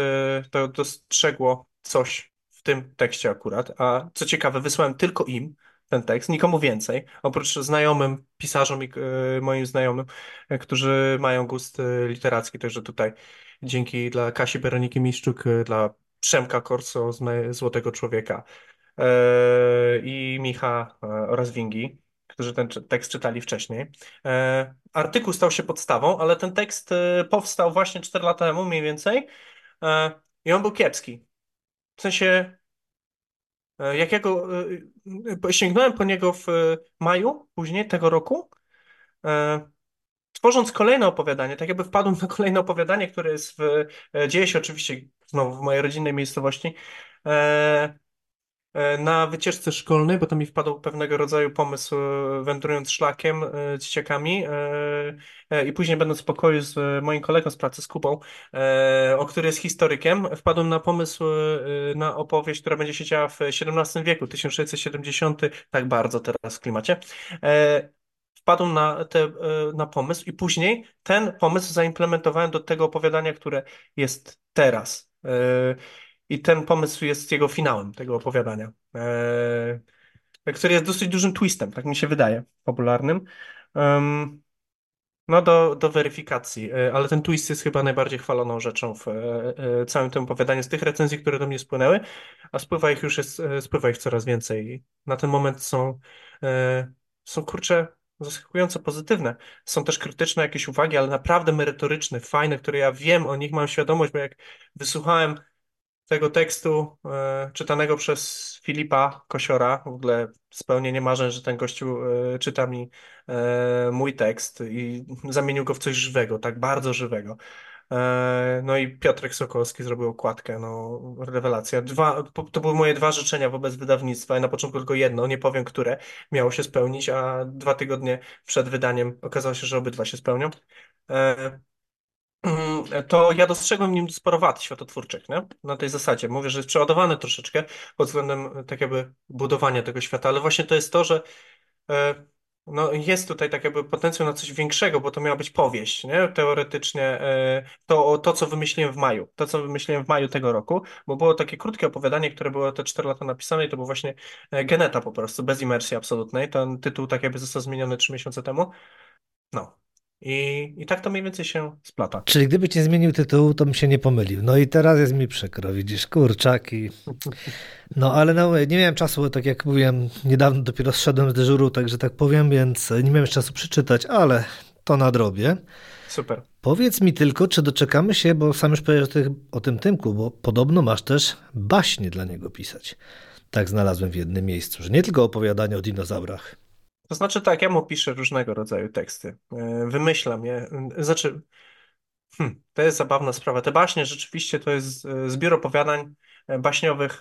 to dostrzegło coś w tym tekście akurat, a co ciekawe, wysłałem tylko im ten tekst, nikomu więcej, oprócz znajomym, pisarzom i e, moim znajomym, e, którzy mają gust literacki, także tutaj dzięki dla Kasi Beroniki Miszczuk, dla Przemka Korso z Złotego Człowieka e, i Micha e, oraz Wingi, którzy ten tekst czytali wcześniej. E, artykuł stał się podstawą, ale ten tekst powstał właśnie 4 lata temu mniej więcej i on był kiepski. W sensie, jak ja go sięgnąłem po niego w maju później tego roku, tworząc kolejne opowiadanie, tak jakby wpadłem na (laughs) kolejne opowiadanie, które jest w, dzieje się oczywiście znowu w mojej rodzinnej miejscowości, e, e, na wycieczce szkolnej, bo to mi wpadł pewnego rodzaju pomysł, e, wędrując szlakiem, dzieciakami i później będąc w pokoju z moim kolegą z pracy, z Kubą, o który jest historykiem, wpadłem na pomysł na opowieść, która będzie się działa w XVII wieku, 1670, tak bardzo teraz w klimacie wpadłem na, te, na pomysł i później ten pomysł zaimplementowałem do tego opowiadania, które jest teraz. E, I ten pomysł jest jego finałem, tego opowiadania, e, który jest dosyć dużym twistem, tak mi się wydaje, popularnym. No do, do weryfikacji, e, ale ten twist jest chyba najbardziej chwaloną rzeczą w całym tym opowiadaniu z tych recenzji, które do mnie spłynęły, a spływa ich już jest, spływa ich coraz więcej. Na ten moment są, są kurcze zaskakująco pozytywne. Są też krytyczne jakieś uwagi, ale naprawdę merytoryczne, fajne, które ja wiem o nich, mam świadomość, bo jak wysłuchałem tego tekstu e, czytanego przez Filipa Kosiora, w ogóle spełnienie marzeń, że ten gościu e, czyta mi e, mój tekst i zamienił go w coś żywego, tak bardzo żywego. E, no i Piotrek Sokolski zrobił okładkę, no rewelacja. Dwa, to były moje dwa życzenia wobec wydawnictwa i na początku tylko jedno, nie powiem które, miało się spełnić, a dwa tygodnie przed wydaniem okazało się, że obydwa się spełnią. E, to ja dostrzegłem w nim sporo wad światotwórczych, nie? Na tej zasadzie. Mówię, że jest przeładowany troszeczkę pod względem tak jakby budowania tego świata, ale właśnie to jest to, że e, no jest tutaj tak jakby potencjał na coś większego, bo to miała być powieść, nie? Teoretycznie e, to, to, co wymyśliłem w maju, to, co wymyśliłem w maju tego roku, bo było takie krótkie opowiadanie, które było te 4 lata napisane i to było właśnie e, Geneta po prostu, bez imersji absolutnej. Ten tytuł tak jakby został zmieniony 3 miesiące temu. No. I, I tak to mniej więcej się splata. Czyli gdyby ci zmienił tytuł, to bym się nie pomylił. No i teraz jest mi przykro, widzisz, kurczaki. No ale no, nie miałem czasu, tak jak mówiłem, niedawno dopiero zszedłem z dyżuru, także tak powiem, więc nie miałem czasu przeczytać, ale to nadrobię. Super. Powiedz mi tylko, czy doczekamy się, bo sam już powiedziałeś o tym Tymku, bo podobno masz też baśnie dla niego pisać. Tak znalazłem w jednym miejscu, że nie tylko opowiadanie o dinozaurach. To znaczy tak, ja mu piszę różnego rodzaju teksty. E, Wymyślam je. Znaczy, hmm, to jest zabawna sprawa. Te baśnie rzeczywiście to jest e, zbiór opowiadań e, baśniowych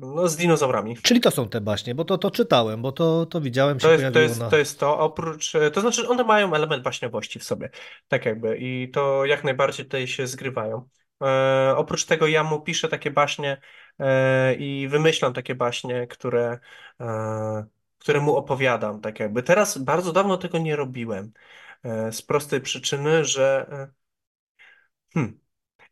no, z dinozaurami. Czyli to są te baśnie, bo to, to czytałem, bo to, to widziałem się To jest, to jest, na... to jest to, oprócz, to znaczy one mają element baśniowości w sobie, tak jakby i to jak najbardziej tutaj się zgrywają. E, oprócz tego ja mu piszę takie baśnie e, i wymyślam takie baśnie, które, e, które mu opowiadam, tak jakby. Teraz bardzo dawno tego nie robiłem, e, z prostej przyczyny, że e, hmm,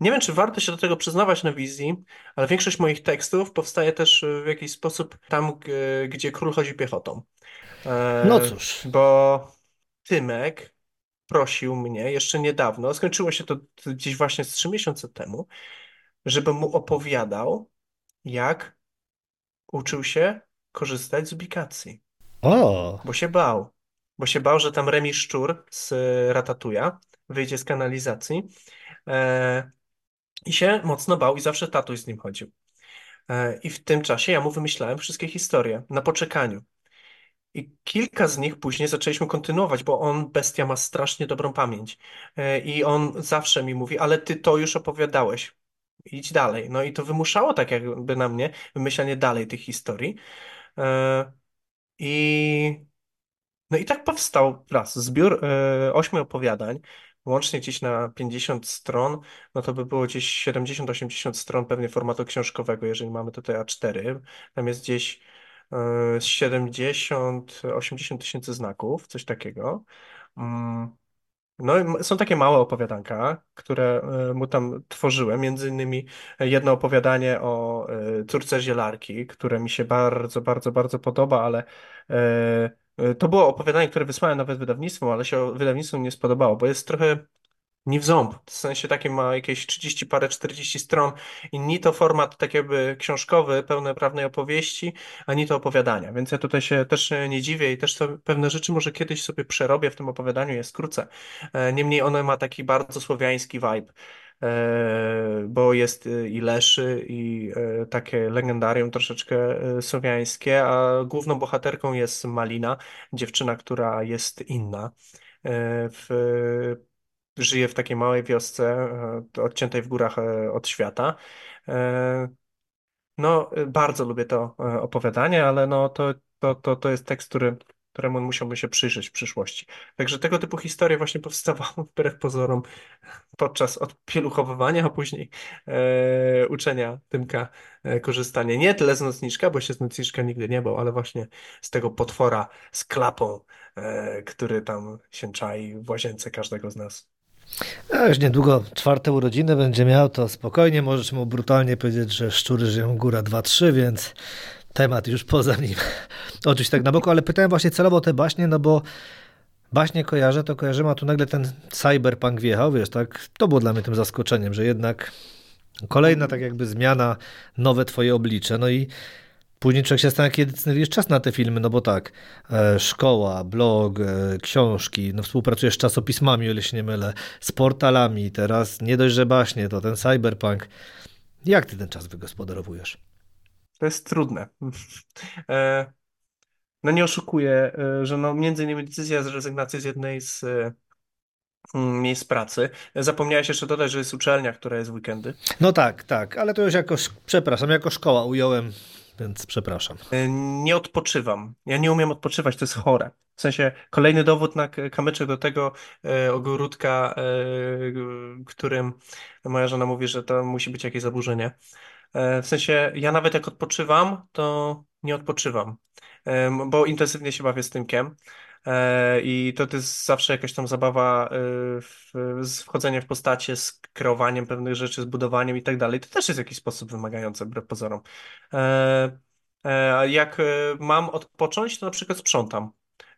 nie wiem, czy warto się do tego przyznawać na wizji, ale większość moich tekstów powstaje też w jakiś sposób tam, gdzie król chodzi piechotą. No E, cóż, bo Tymek prosił mnie jeszcze niedawno, skończyło się to gdzieś właśnie z trzy miesiące temu, żebym mu opowiadał, jak uczył się korzystać z ubikacji, o, bo się bał. Bo się bał, że tam Remi Szczur z Ratatuja wyjdzie z kanalizacji e, i się mocno bał i zawsze tatuś z nim chodził. E, I w tym czasie ja mu wymyślałem wszystkie historie na poczekaniu. I kilka z nich później zaczęliśmy kontynuować, bo on, bestia, ma strasznie dobrą pamięć. E, I on zawsze mi mówi, ale ty to już opowiadałeś. Idź dalej. No i to wymuszało tak jakby na mnie wymyślanie dalej tych historii. E, I no i tak powstał raz zbiór e, ośmiu opowiadań, łącznie gdzieś na 50 stron, no to by było gdzieś 70-80 stron pewnie formatu książkowego, jeżeli mamy tutaj A4. Tam jest gdzieś e, 70-80 tysięcy znaków, coś takiego. No, są takie małe opowiadanka, które e, mu tam tworzyłem. Między innymi jedno opowiadanie o e, córce zielarki, które mi się bardzo, bardzo, bardzo podoba, ale e, e, to było opowiadanie, które wysłałem nawet wydawnictwu, ale się wydawnictwu nie spodobało, bo jest trochę nie w ząb. W sensie takim ma jakieś 30 parę, 40 stron i ni to format tak jakby książkowy, pełnoprawnej opowieści, ani to opowiadania. Więc ja tutaj się też nie dziwię i też pewne rzeczy może kiedyś sobie przerobię w tym opowiadaniu, je skrócę. E, Niemniej ono ma taki bardzo słowiański vibe. e, Bo jest e, i Leszy, i takie legendarium troszeczkę słowiańskie, a główną bohaterką jest Malina, dziewczyna, która jest inna. W żyje w takiej małej wiosce, e, odciętej w górach e, od świata. E, No, bardzo lubię to opowiadanie, ale no, to, to, to, to jest tekst, który, któremu musiałbym się przyjrzeć w przyszłości. Także tego typu historie właśnie powstawały (laughs) wbrew pozorom podczas odpieluchowywania, a później e, uczenia Tymka e, korzystania nie tyle z nocniczka, bo się z nocniczka nigdy nie bał, ale właśnie z tego potwora z klapą, e, który tam się czai w łazience każdego z nas. A już niedługo czwarte urodziny będzie miał, to spokojnie możesz mu brutalnie powiedzieć, że szczury żyją góra 2-3, więc temat już poza nim. (laughs) Oczywiście tak na boku, ale pytałem właśnie celowo te baśnie, no bo baśnie kojarzę, to kojarzymy, a tu nagle ten cyberpunk wjechał, wiesz, tak? To było dla mnie tym zaskoczeniem, że jednak kolejna tak jakby zmiana, nowe twoje oblicze, no i Później człowiek się zastanawia, kiedy znajdujesz czas na te filmy, no bo tak, e, szkoła, blog, e, książki, no współpracujesz z czasopismami, o ile się nie mylę, z portalami, teraz nie dość, że baśnie, to ten cyberpunk. Jak ty ten czas wygospodarowujesz? To jest trudne. (laughs) E, No nie oszukuję, że no między innymi decyzja z rezygnacji z jednej z mm, miejsc pracy. Zapomniałeś jeszcze dodać, że jest uczelnia, która jest w weekendy. No tak, tak, ale to już jako, sz- przepraszam, jako szkoła ująłem, więc przepraszam. E, Nie odpoczywam. Ja nie umiem odpoczywać, to jest chore. W sensie kolejny dowód na kamyczek do tego e, ogródka, e, którym moja żona mówi, że to musi być jakieś zaburzenie. E, W sensie, ja nawet jak odpoczywam, to nie odpoczywam, Em, bo intensywnie się bawię z Tymkiem. E, I to, jest zawsze jakaś tam zabawa, e, z wchodzeniem w postacie, z kreowaniem pewnych rzeczy, z budowaniem i tak dalej. To też jest jakiś sposób wymagające, wbrew pozorom. E, jak mam odpocząć, to na przykład sprzątam.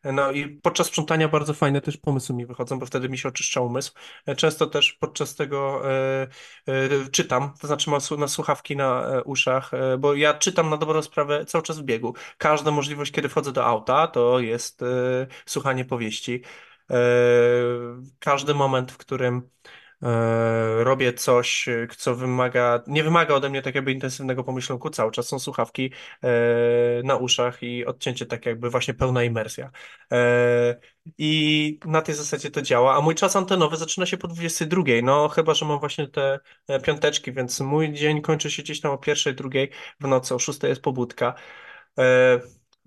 No i podczas sprzątania bardzo fajne też pomysły mi wychodzą, bo wtedy mi się oczyszcza umysł. E, Często też podczas tego e, e, czytam, to znaczy mam na słuchawki na uszach, bo ja czytam na dobrą sprawę cały czas w biegu. Każda możliwość, kiedy wchodzę do auta, to jest słuchanie powieści. Każdy moment, w którym robię coś, e, co wymaga, nie wymaga ode mnie tak jakby intensywnego pomyślunku, cały czas są słuchawki e, na uszach i odcięcie tak jakby właśnie pełna imersja. E, I na tej zasadzie to działa, a mój czas antenowy zaczyna się po 22, no chyba, że mam właśnie te e, piąteczki, więc mój dzień kończy się gdzieś tam o pierwszej, drugiej w nocy, o szóstej jest pobudka.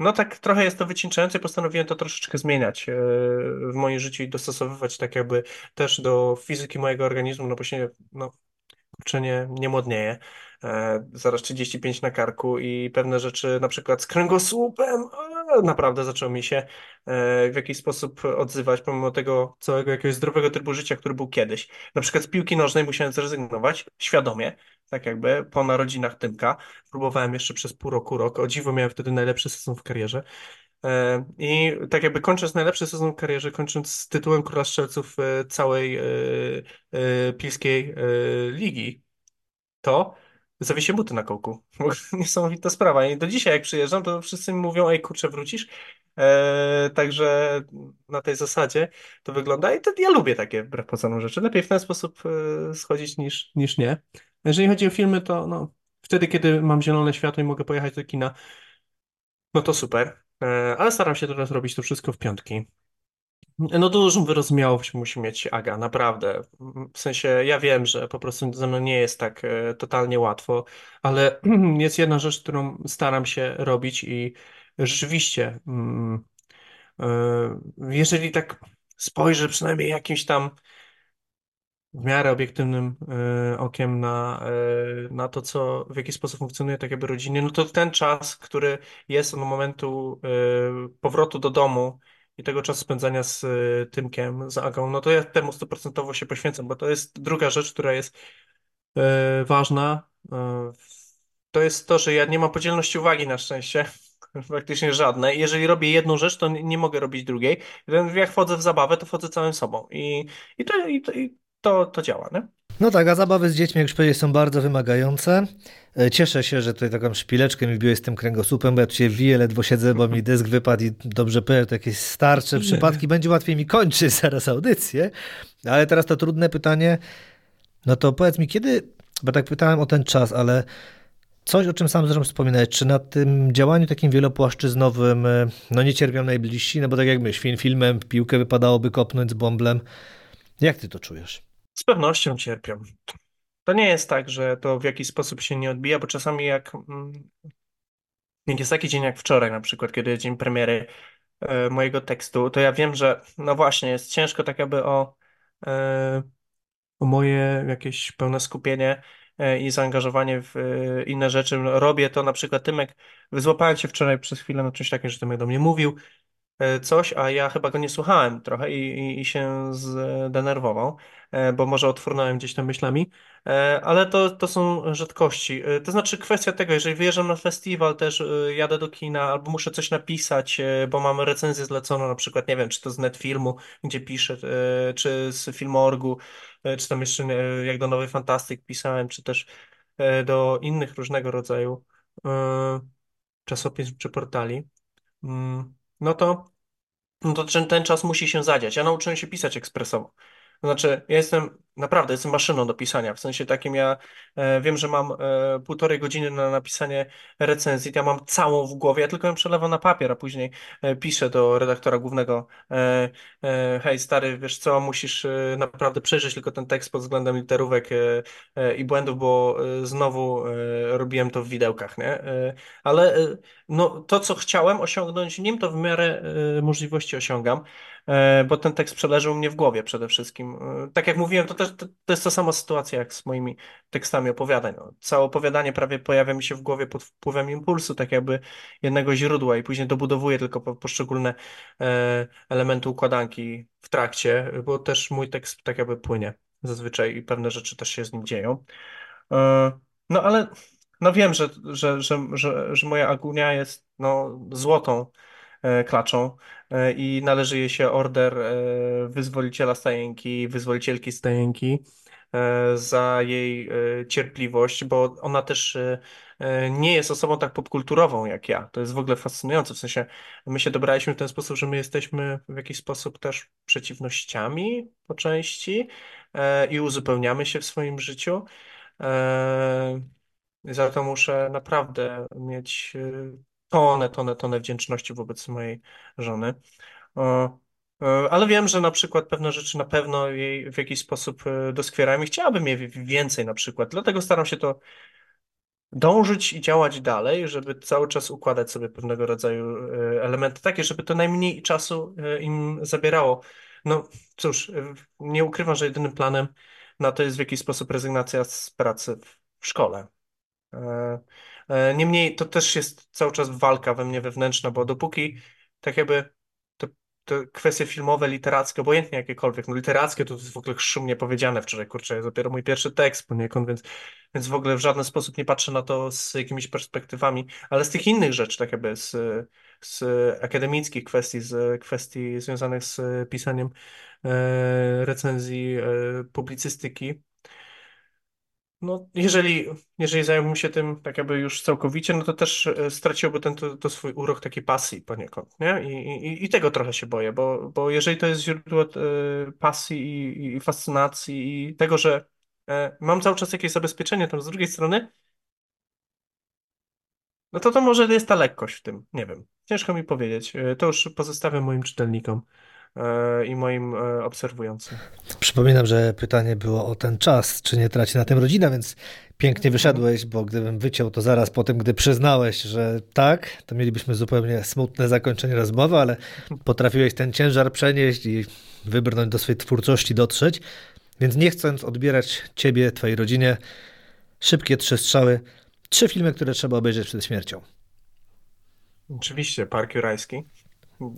No tak trochę jest to wycieńczające postanowiłem to troszeczkę zmieniać e, w moim życiu i dostosowywać tak jakby też do fizyki mojego organizmu, no bo się no, kurczę nie, nie młodnieje. Zaraz 35 na karku i pewne rzeczy, na przykład z kręgosłupem, naprawdę zaczęło mi się e, w jakiś sposób odzywać, pomimo tego całego jakiegoś zdrowego trybu życia, który był kiedyś. Na przykład z piłki nożnej musiałem zrezygnować, świadomie, tak jakby po narodzinach Tymka. Próbowałem jeszcze przez pół roku, rok. O dziwo miałem wtedy najlepszy sezon w karierze. E, I tak jakby kończąc najlepszy sezon w karierze, kończąc z tytułem Króla Strzelców e, całej pilskiej ligi, to zawiesiłem buty na kołku. (laughs) Niesamowita sprawa. I do dzisiaj jak przyjeżdżam, to wszyscy mi mówią, ej kurczę, wrócisz? E, także na tej zasadzie to wygląda i to ja lubię takie wbrew pozorom rzeczy. Lepiej w ten sposób e, schodzić niż, niż nie. Jeżeli chodzi o filmy, to no, wtedy, kiedy mam zielone światło i mogę pojechać do kina, no to super. E, ale staram się teraz robić to wszystko w piątki. No dużą wyrozumiałość musi mieć Aga, naprawdę. W sensie ja wiem, że po prostu ze mną nie jest tak e, totalnie łatwo, ale (clears throat) jest jedna rzecz, którą staram się robić i rzeczywiście, mm, e, jeżeli tak spojrzę przynajmniej jakimś tam w miarę obiektywnym e, okiem na, na to, co, w jaki sposób funkcjonuje tak jakby rodziny, no to ten czas, który jest od momentu powrotu do domu i tego czasu spędzania z e, Tymkiem, z Agą, no to ja temu stuprocentowo się poświęcam, bo to jest druga rzecz, która jest e, ważna. E, to jest to, że ja nie mam podzielności uwagi na szczęście. (laughs) Praktycznie żadnej. Jeżeli robię jedną rzecz, to nie nie mogę robić drugiej. Jak wchodzę w zabawę, to wchodzę całym sobą. I, i, to, i, to, i to, to działa, nie? No tak, a zabawy z dziećmi, jak już powiedziałeś, są bardzo wymagające. E, Cieszę się, że tutaj taką szpileczkę mi wbiłeś z tym kręgosłupem, bo ja tu się wiję, ledwo siedzę, bo mi dysk wypadł i dobrze powiem, to jakieś starsze przypadki. Będzie łatwiej mi kończyć (laughs) zaraz audycję. Ale teraz to trudne pytanie. No to powiedz mi, kiedy, bo tak pytałem o ten czas, ale coś, o czym sam zresztą wspominałeś, czy na tym działaniu takim wielopłaszczyznowym, e, no nie cierpią najbliżsi, no bo tak jak my, film filmem, piłkę wypadałoby kopnąć z bąblem. Jak ty to czujesz? Z pewnością cierpią. To nie jest tak, że to w jakiś sposób się nie odbija, bo czasami jak, mm, jak jest taki dzień jak wczoraj na przykład, kiedy dzień premiery e, mojego tekstu, to ja wiem, że no właśnie, jest ciężko tak jakby o, e, o moje jakieś pełne skupienie e, i zaangażowanie w inne rzeczy. Robię to na przykład Tymek, złapałem się wczoraj przez chwilę na czymś takim, że Tymek do mnie mówił, coś, a ja chyba go nie słuchałem trochę i, i, i się zdenerwował, bo może otwórnąłem gdzieś tam myślami, E, ale to, to są rzadkości. E, To znaczy kwestia tego, jeżeli wyjeżdżam na festiwal, też e, jadę do kina albo muszę coś napisać, e, bo mam recenzję zleconą, na przykład, nie wiem, czy to z Netfilmu, gdzie piszę, e, czy z Filmorgu, e, czy tam jeszcze e, jak do Nowej Fantastyk pisałem, czy też e, do innych różnego rodzaju e, czasopism czy portali, Mm, no to no to ten, ten czas musi się zadziać. Ja nauczyłem się pisać ekspresowo. Znaczy, ja jestem, naprawdę jestem maszyną do pisania. W sensie takim ja e, wiem, że mam e, półtorej godziny na napisanie recenzji. Ja mam całą w głowie, ja tylko ją przelewam na papier, a później e, piszę do redaktora głównego e, e, hej stary, wiesz co, musisz e, naprawdę przejrzeć tylko ten tekst pod względem literówek e, e, i błędów, bo znowu robiłem to w widełkach, nie? Ale no, to, co chciałem osiągnąć nim, to w miarę możliwości osiągam, bo ten tekst przeleżał mnie w głowie przede wszystkim. Tak jak mówiłem, to też, to, to jest ta sama sytuacja jak z moimi tekstami opowiadań. No, całe opowiadanie prawie pojawia mi się w głowie pod wpływem impulsu, tak jakby jednego źródła i później dobudowuję tylko po, poszczególne e, elementy układanki w trakcie, bo też mój tekst tak jakby płynie zazwyczaj i pewne rzeczy też się z nim dzieją. E, no ale no wiem, że, że, że, że, że moja Agunia jest no, złotą klaczą e, i należy jej się order e, wyzwoliciela Stajenki, wyzwolicielki Stajenki za jej cierpliwość, bo ona też nie jest osobą tak popkulturową jak ja. To jest w ogóle fascynujące. W sensie my się dobraliśmy w ten sposób, że my jesteśmy w jakiś sposób też przeciwnościami po części i uzupełniamy się w swoim życiu. Za to muszę naprawdę mieć tonę, tonę, tonę wdzięczności wobec mojej żony. E, ale wiem, że na przykład pewne rzeczy na pewno jej w jakiś sposób y, doskwierają i chciałabym je więcej na przykład. Dlatego staram się to dążyć i działać dalej, żeby cały czas układać sobie pewnego rodzaju y, elementy takie, żeby to najmniej czasu im zabierało. No cóż, nie ukrywam, że jedynym planem na to jest w jakiś sposób rezygnacja z pracy w szkole. E, niemniej to też jest cały czas walka we mnie wewnętrzna, bo dopóki tak jakby te, te kwestie filmowe, literackie, obojętnie jakiekolwiek, no literackie to jest w ogóle szumnie powiedziane wczoraj, kurczę, jest dopiero mój pierwszy tekst poniekąd, więc, więc w ogóle w żaden sposób nie patrzę na to z jakimiś perspektywami, ale z tych innych rzeczy, tak jakby z, z akademickich kwestii, z kwestii związanych z pisaniem e, recenzji, e, publicystyki, no, jeżeli, jeżeli zająłbym się tym tak jakby już całkowicie, no to też e, straciłby ten to, to swój urok takiej pasji poniekąd, nie? I, i, I tego trochę się boję, bo, bo jeżeli to jest źródło e, pasji i, i fascynacji i tego, że e, mam cały czas jakieś zabezpieczenie, to z drugiej strony, no to to może jest ta lekkość w tym, nie wiem. Ciężko mi powiedzieć. To już pozostawiam moim czytelnikom. E, i moim e, obserwującym. Przypominam, że pytanie było o ten czas, czy nie traci na tym rodzina, więc pięknie wyszedłeś, bo gdybym wyciął to zaraz po tym, gdy przyznałeś, że tak, to mielibyśmy zupełnie smutne zakończenie rozmowy, ale (laughs) potrafiłeś ten ciężar przenieść i wybrnąć do swojej twórczości, dotrzeć. Więc nie chcąc odbierać ciebie, twojej rodzinie, szybkie trzy strzały, trzy filmy, które trzeba obejrzeć przed śmiercią. Oczywiście, Park Jurajski.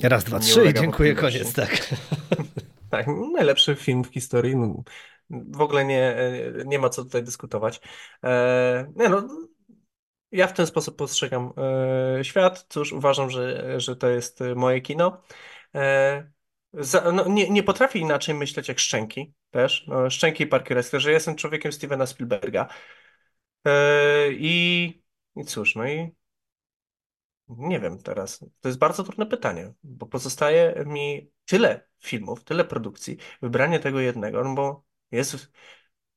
Raz, dwa, trzy i dziękuję, koniec, tak. (laughs) tak, najlepszy film w historii. No, w ogóle nie, nie ma co tutaj dyskutować. E, nie no, ja w ten sposób postrzegam e, świat. Cóż, uważam, że, że to jest moje kino. E, za, no, nie, nie potrafię inaczej myśleć jak Szczęki też. No, Szczęki i Parker że jestem człowiekiem Stevena Spielberga. E, i, I cóż, no i nie wiem teraz. To jest bardzo trudne pytanie, bo pozostaje mi tyle filmów, tyle produkcji, wybranie tego jednego, no bo jest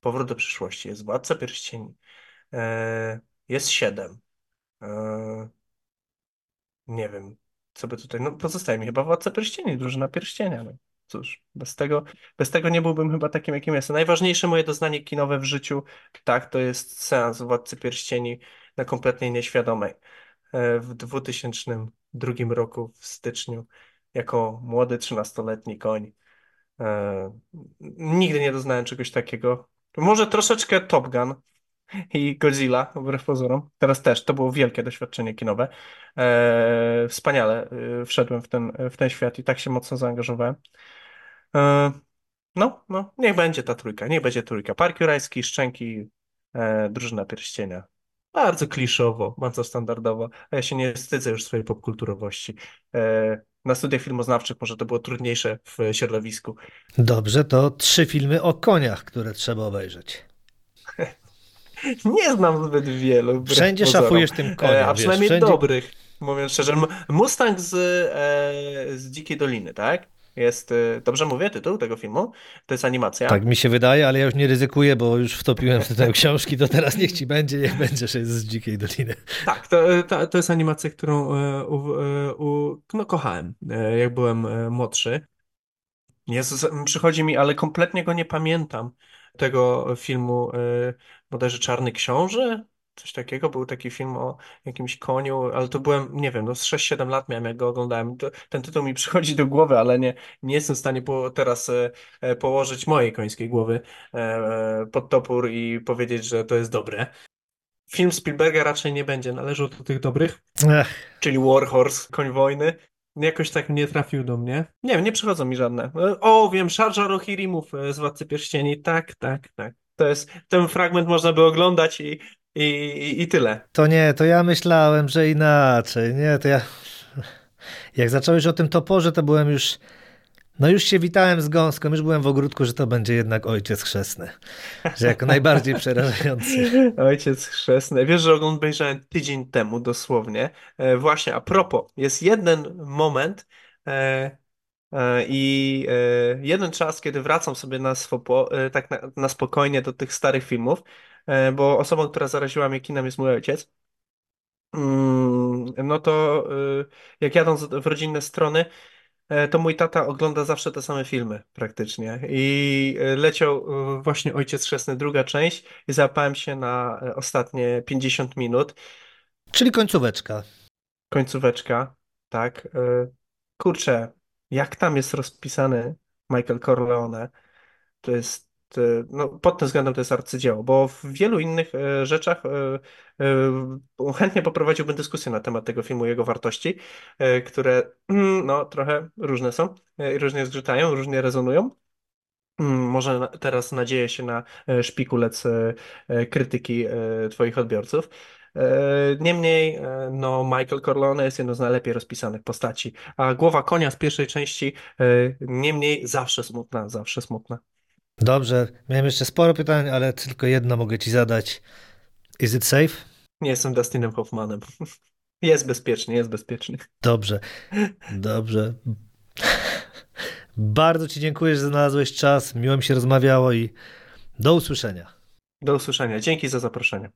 Powrót do przyszłości, jest Władca Pierścieni, e, jest Siedem. E, nie wiem, co by tutaj... No pozostaje mi chyba Władca Pierścieni, Drużyna Pierścienia. No. Cóż, bez tego, bez tego nie byłbym chyba takim, jakim jestem. Najważniejsze moje doznanie kinowe w życiu, tak, to jest seans Władcy Pierścieni na kompletnie nieświadomej. E, w 2002 roku w styczniu jako młody 13-letni koń. E, nigdy nie doznałem czegoś takiego. Może troszeczkę Top Gun i Godzilla, wbrew pozorom. Teraz też, to było wielkie doświadczenie kinowe. E, wspaniale wszedłem w ten, w ten świat i tak się mocno zaangażowałem. no, no, niech będzie ta trójka, niech będzie trójka. Park Jurajski, Szczęki, Drużyna Pierścienia. Bardzo kliszowo, bardzo standardowo, a ja się nie wstydzę już swojej popkulturowości. E, na studiach filmoznawczych może to było trudniejsze w środowisku. Dobrze, to trzy filmy o koniach, które trzeba obejrzeć. (laughs) nie znam zbyt wielu. Wszędzie pozorom. szafujesz tym koniem. E, a przynajmniej wiesz, wszędzie... dobrych, mówiąc szczerze. Mustang z, e, z Dzikiej Doliny, tak? Jest, y, dobrze mówię, tytuł tego filmu? To jest animacja. Tak mi się wydaje, ale ja już nie ryzykuję, bo już wtopiłem w tytuł (laughs) książki, to teraz niech ci będzie, niech będzie, że jest z Dzikiej Doliny. Tak, to, to, to jest animacja, którą e, u, e, u, no, kochałem, e, jak byłem młodszy. Jezus, przychodzi mi, ale kompletnie go nie pamiętam, tego filmu bodajże Czarny Książę, coś takiego. Był taki film o jakimś koniu, ale to byłem, nie wiem, no z 6-7 lat miałem, jak go oglądałem. To, ten tytuł mi (laughs) przychodzi do głowy, ale nie, nie jestem w stanie po, teraz e, e, położyć mojej końskiej głowy e, e, pod topór i powiedzieć, że to jest dobre. Film Spielberga raczej nie będzie należał do tych dobrych, Ech, czyli War Horse, Koń Wojny. Jakoś tak nie trafił do mnie. Nie wiem, nie przychodzą mi żadne. E, O, wiem, Sharja Rohirimów e, z Władcy Pierścieni. Tak, tak, tak. To jest, ten fragment można by oglądać i, i, i, tyle. to nie, to ja myślałem, że inaczej. Nie, to ja. Jak zacząłeś o tym toporze, to byłem już. No już się witałem z gąską, już byłem w ogródku, że to będzie jednak ojciec chrzestny. Że jako najbardziej (laughs) przerażający. Ojciec chrzestny. Wiesz, że obejrzałem tydzień temu dosłownie. E, właśnie, a propos, jest jeden moment e, e, i e, jeden czas, kiedy wracam sobie na, swopo, e, tak na, na spokojnie do tych starych filmów, bo osobą, która zaraziła mnie kinem jest mój ojciec. Mm, No to y, jak jadąc w rodzinne strony, e, to mój tata ogląda zawsze te same filmy praktycznie. I e, leciał e, właśnie Ojciec Chrzestny, druga część i załapałem się na e, ostatnie 50 minut. Czyli końcóweczka. Końcóweczka, tak. E, Kurczę, jak tam jest rozpisany Michael Corleone, to jest, e, no, pod tym względem to jest arcydzieło, bo w wielu innych e, rzeczach e, chętnie poprowadziłbym dyskusję na temat tego filmu, jego wartości, które mm, no, trochę różne są, różnie zgrzytają, różnie rezonują. Mm, Może teraz nadzieję się na szpikulec krytyki Twoich odbiorców. Niemniej, no, Michael Corleone jest jedną z najlepiej rozpisanych postaci, a głowa konia z pierwszej części, niemniej zawsze smutna, zawsze smutna. Dobrze, miałem jeszcze sporo pytań, ale tylko jedno mogę ci zadać. Is it safe? Nie jestem Dustinem Hoffmanem. (laughs) Jest bezpiecznie, jest bezpieczny. Dobrze, dobrze. (laughs) Bardzo ci dziękuję, że znalazłeś czas. Miło mi się rozmawiało i do usłyszenia. Do usłyszenia. Dzięki za zaproszenie.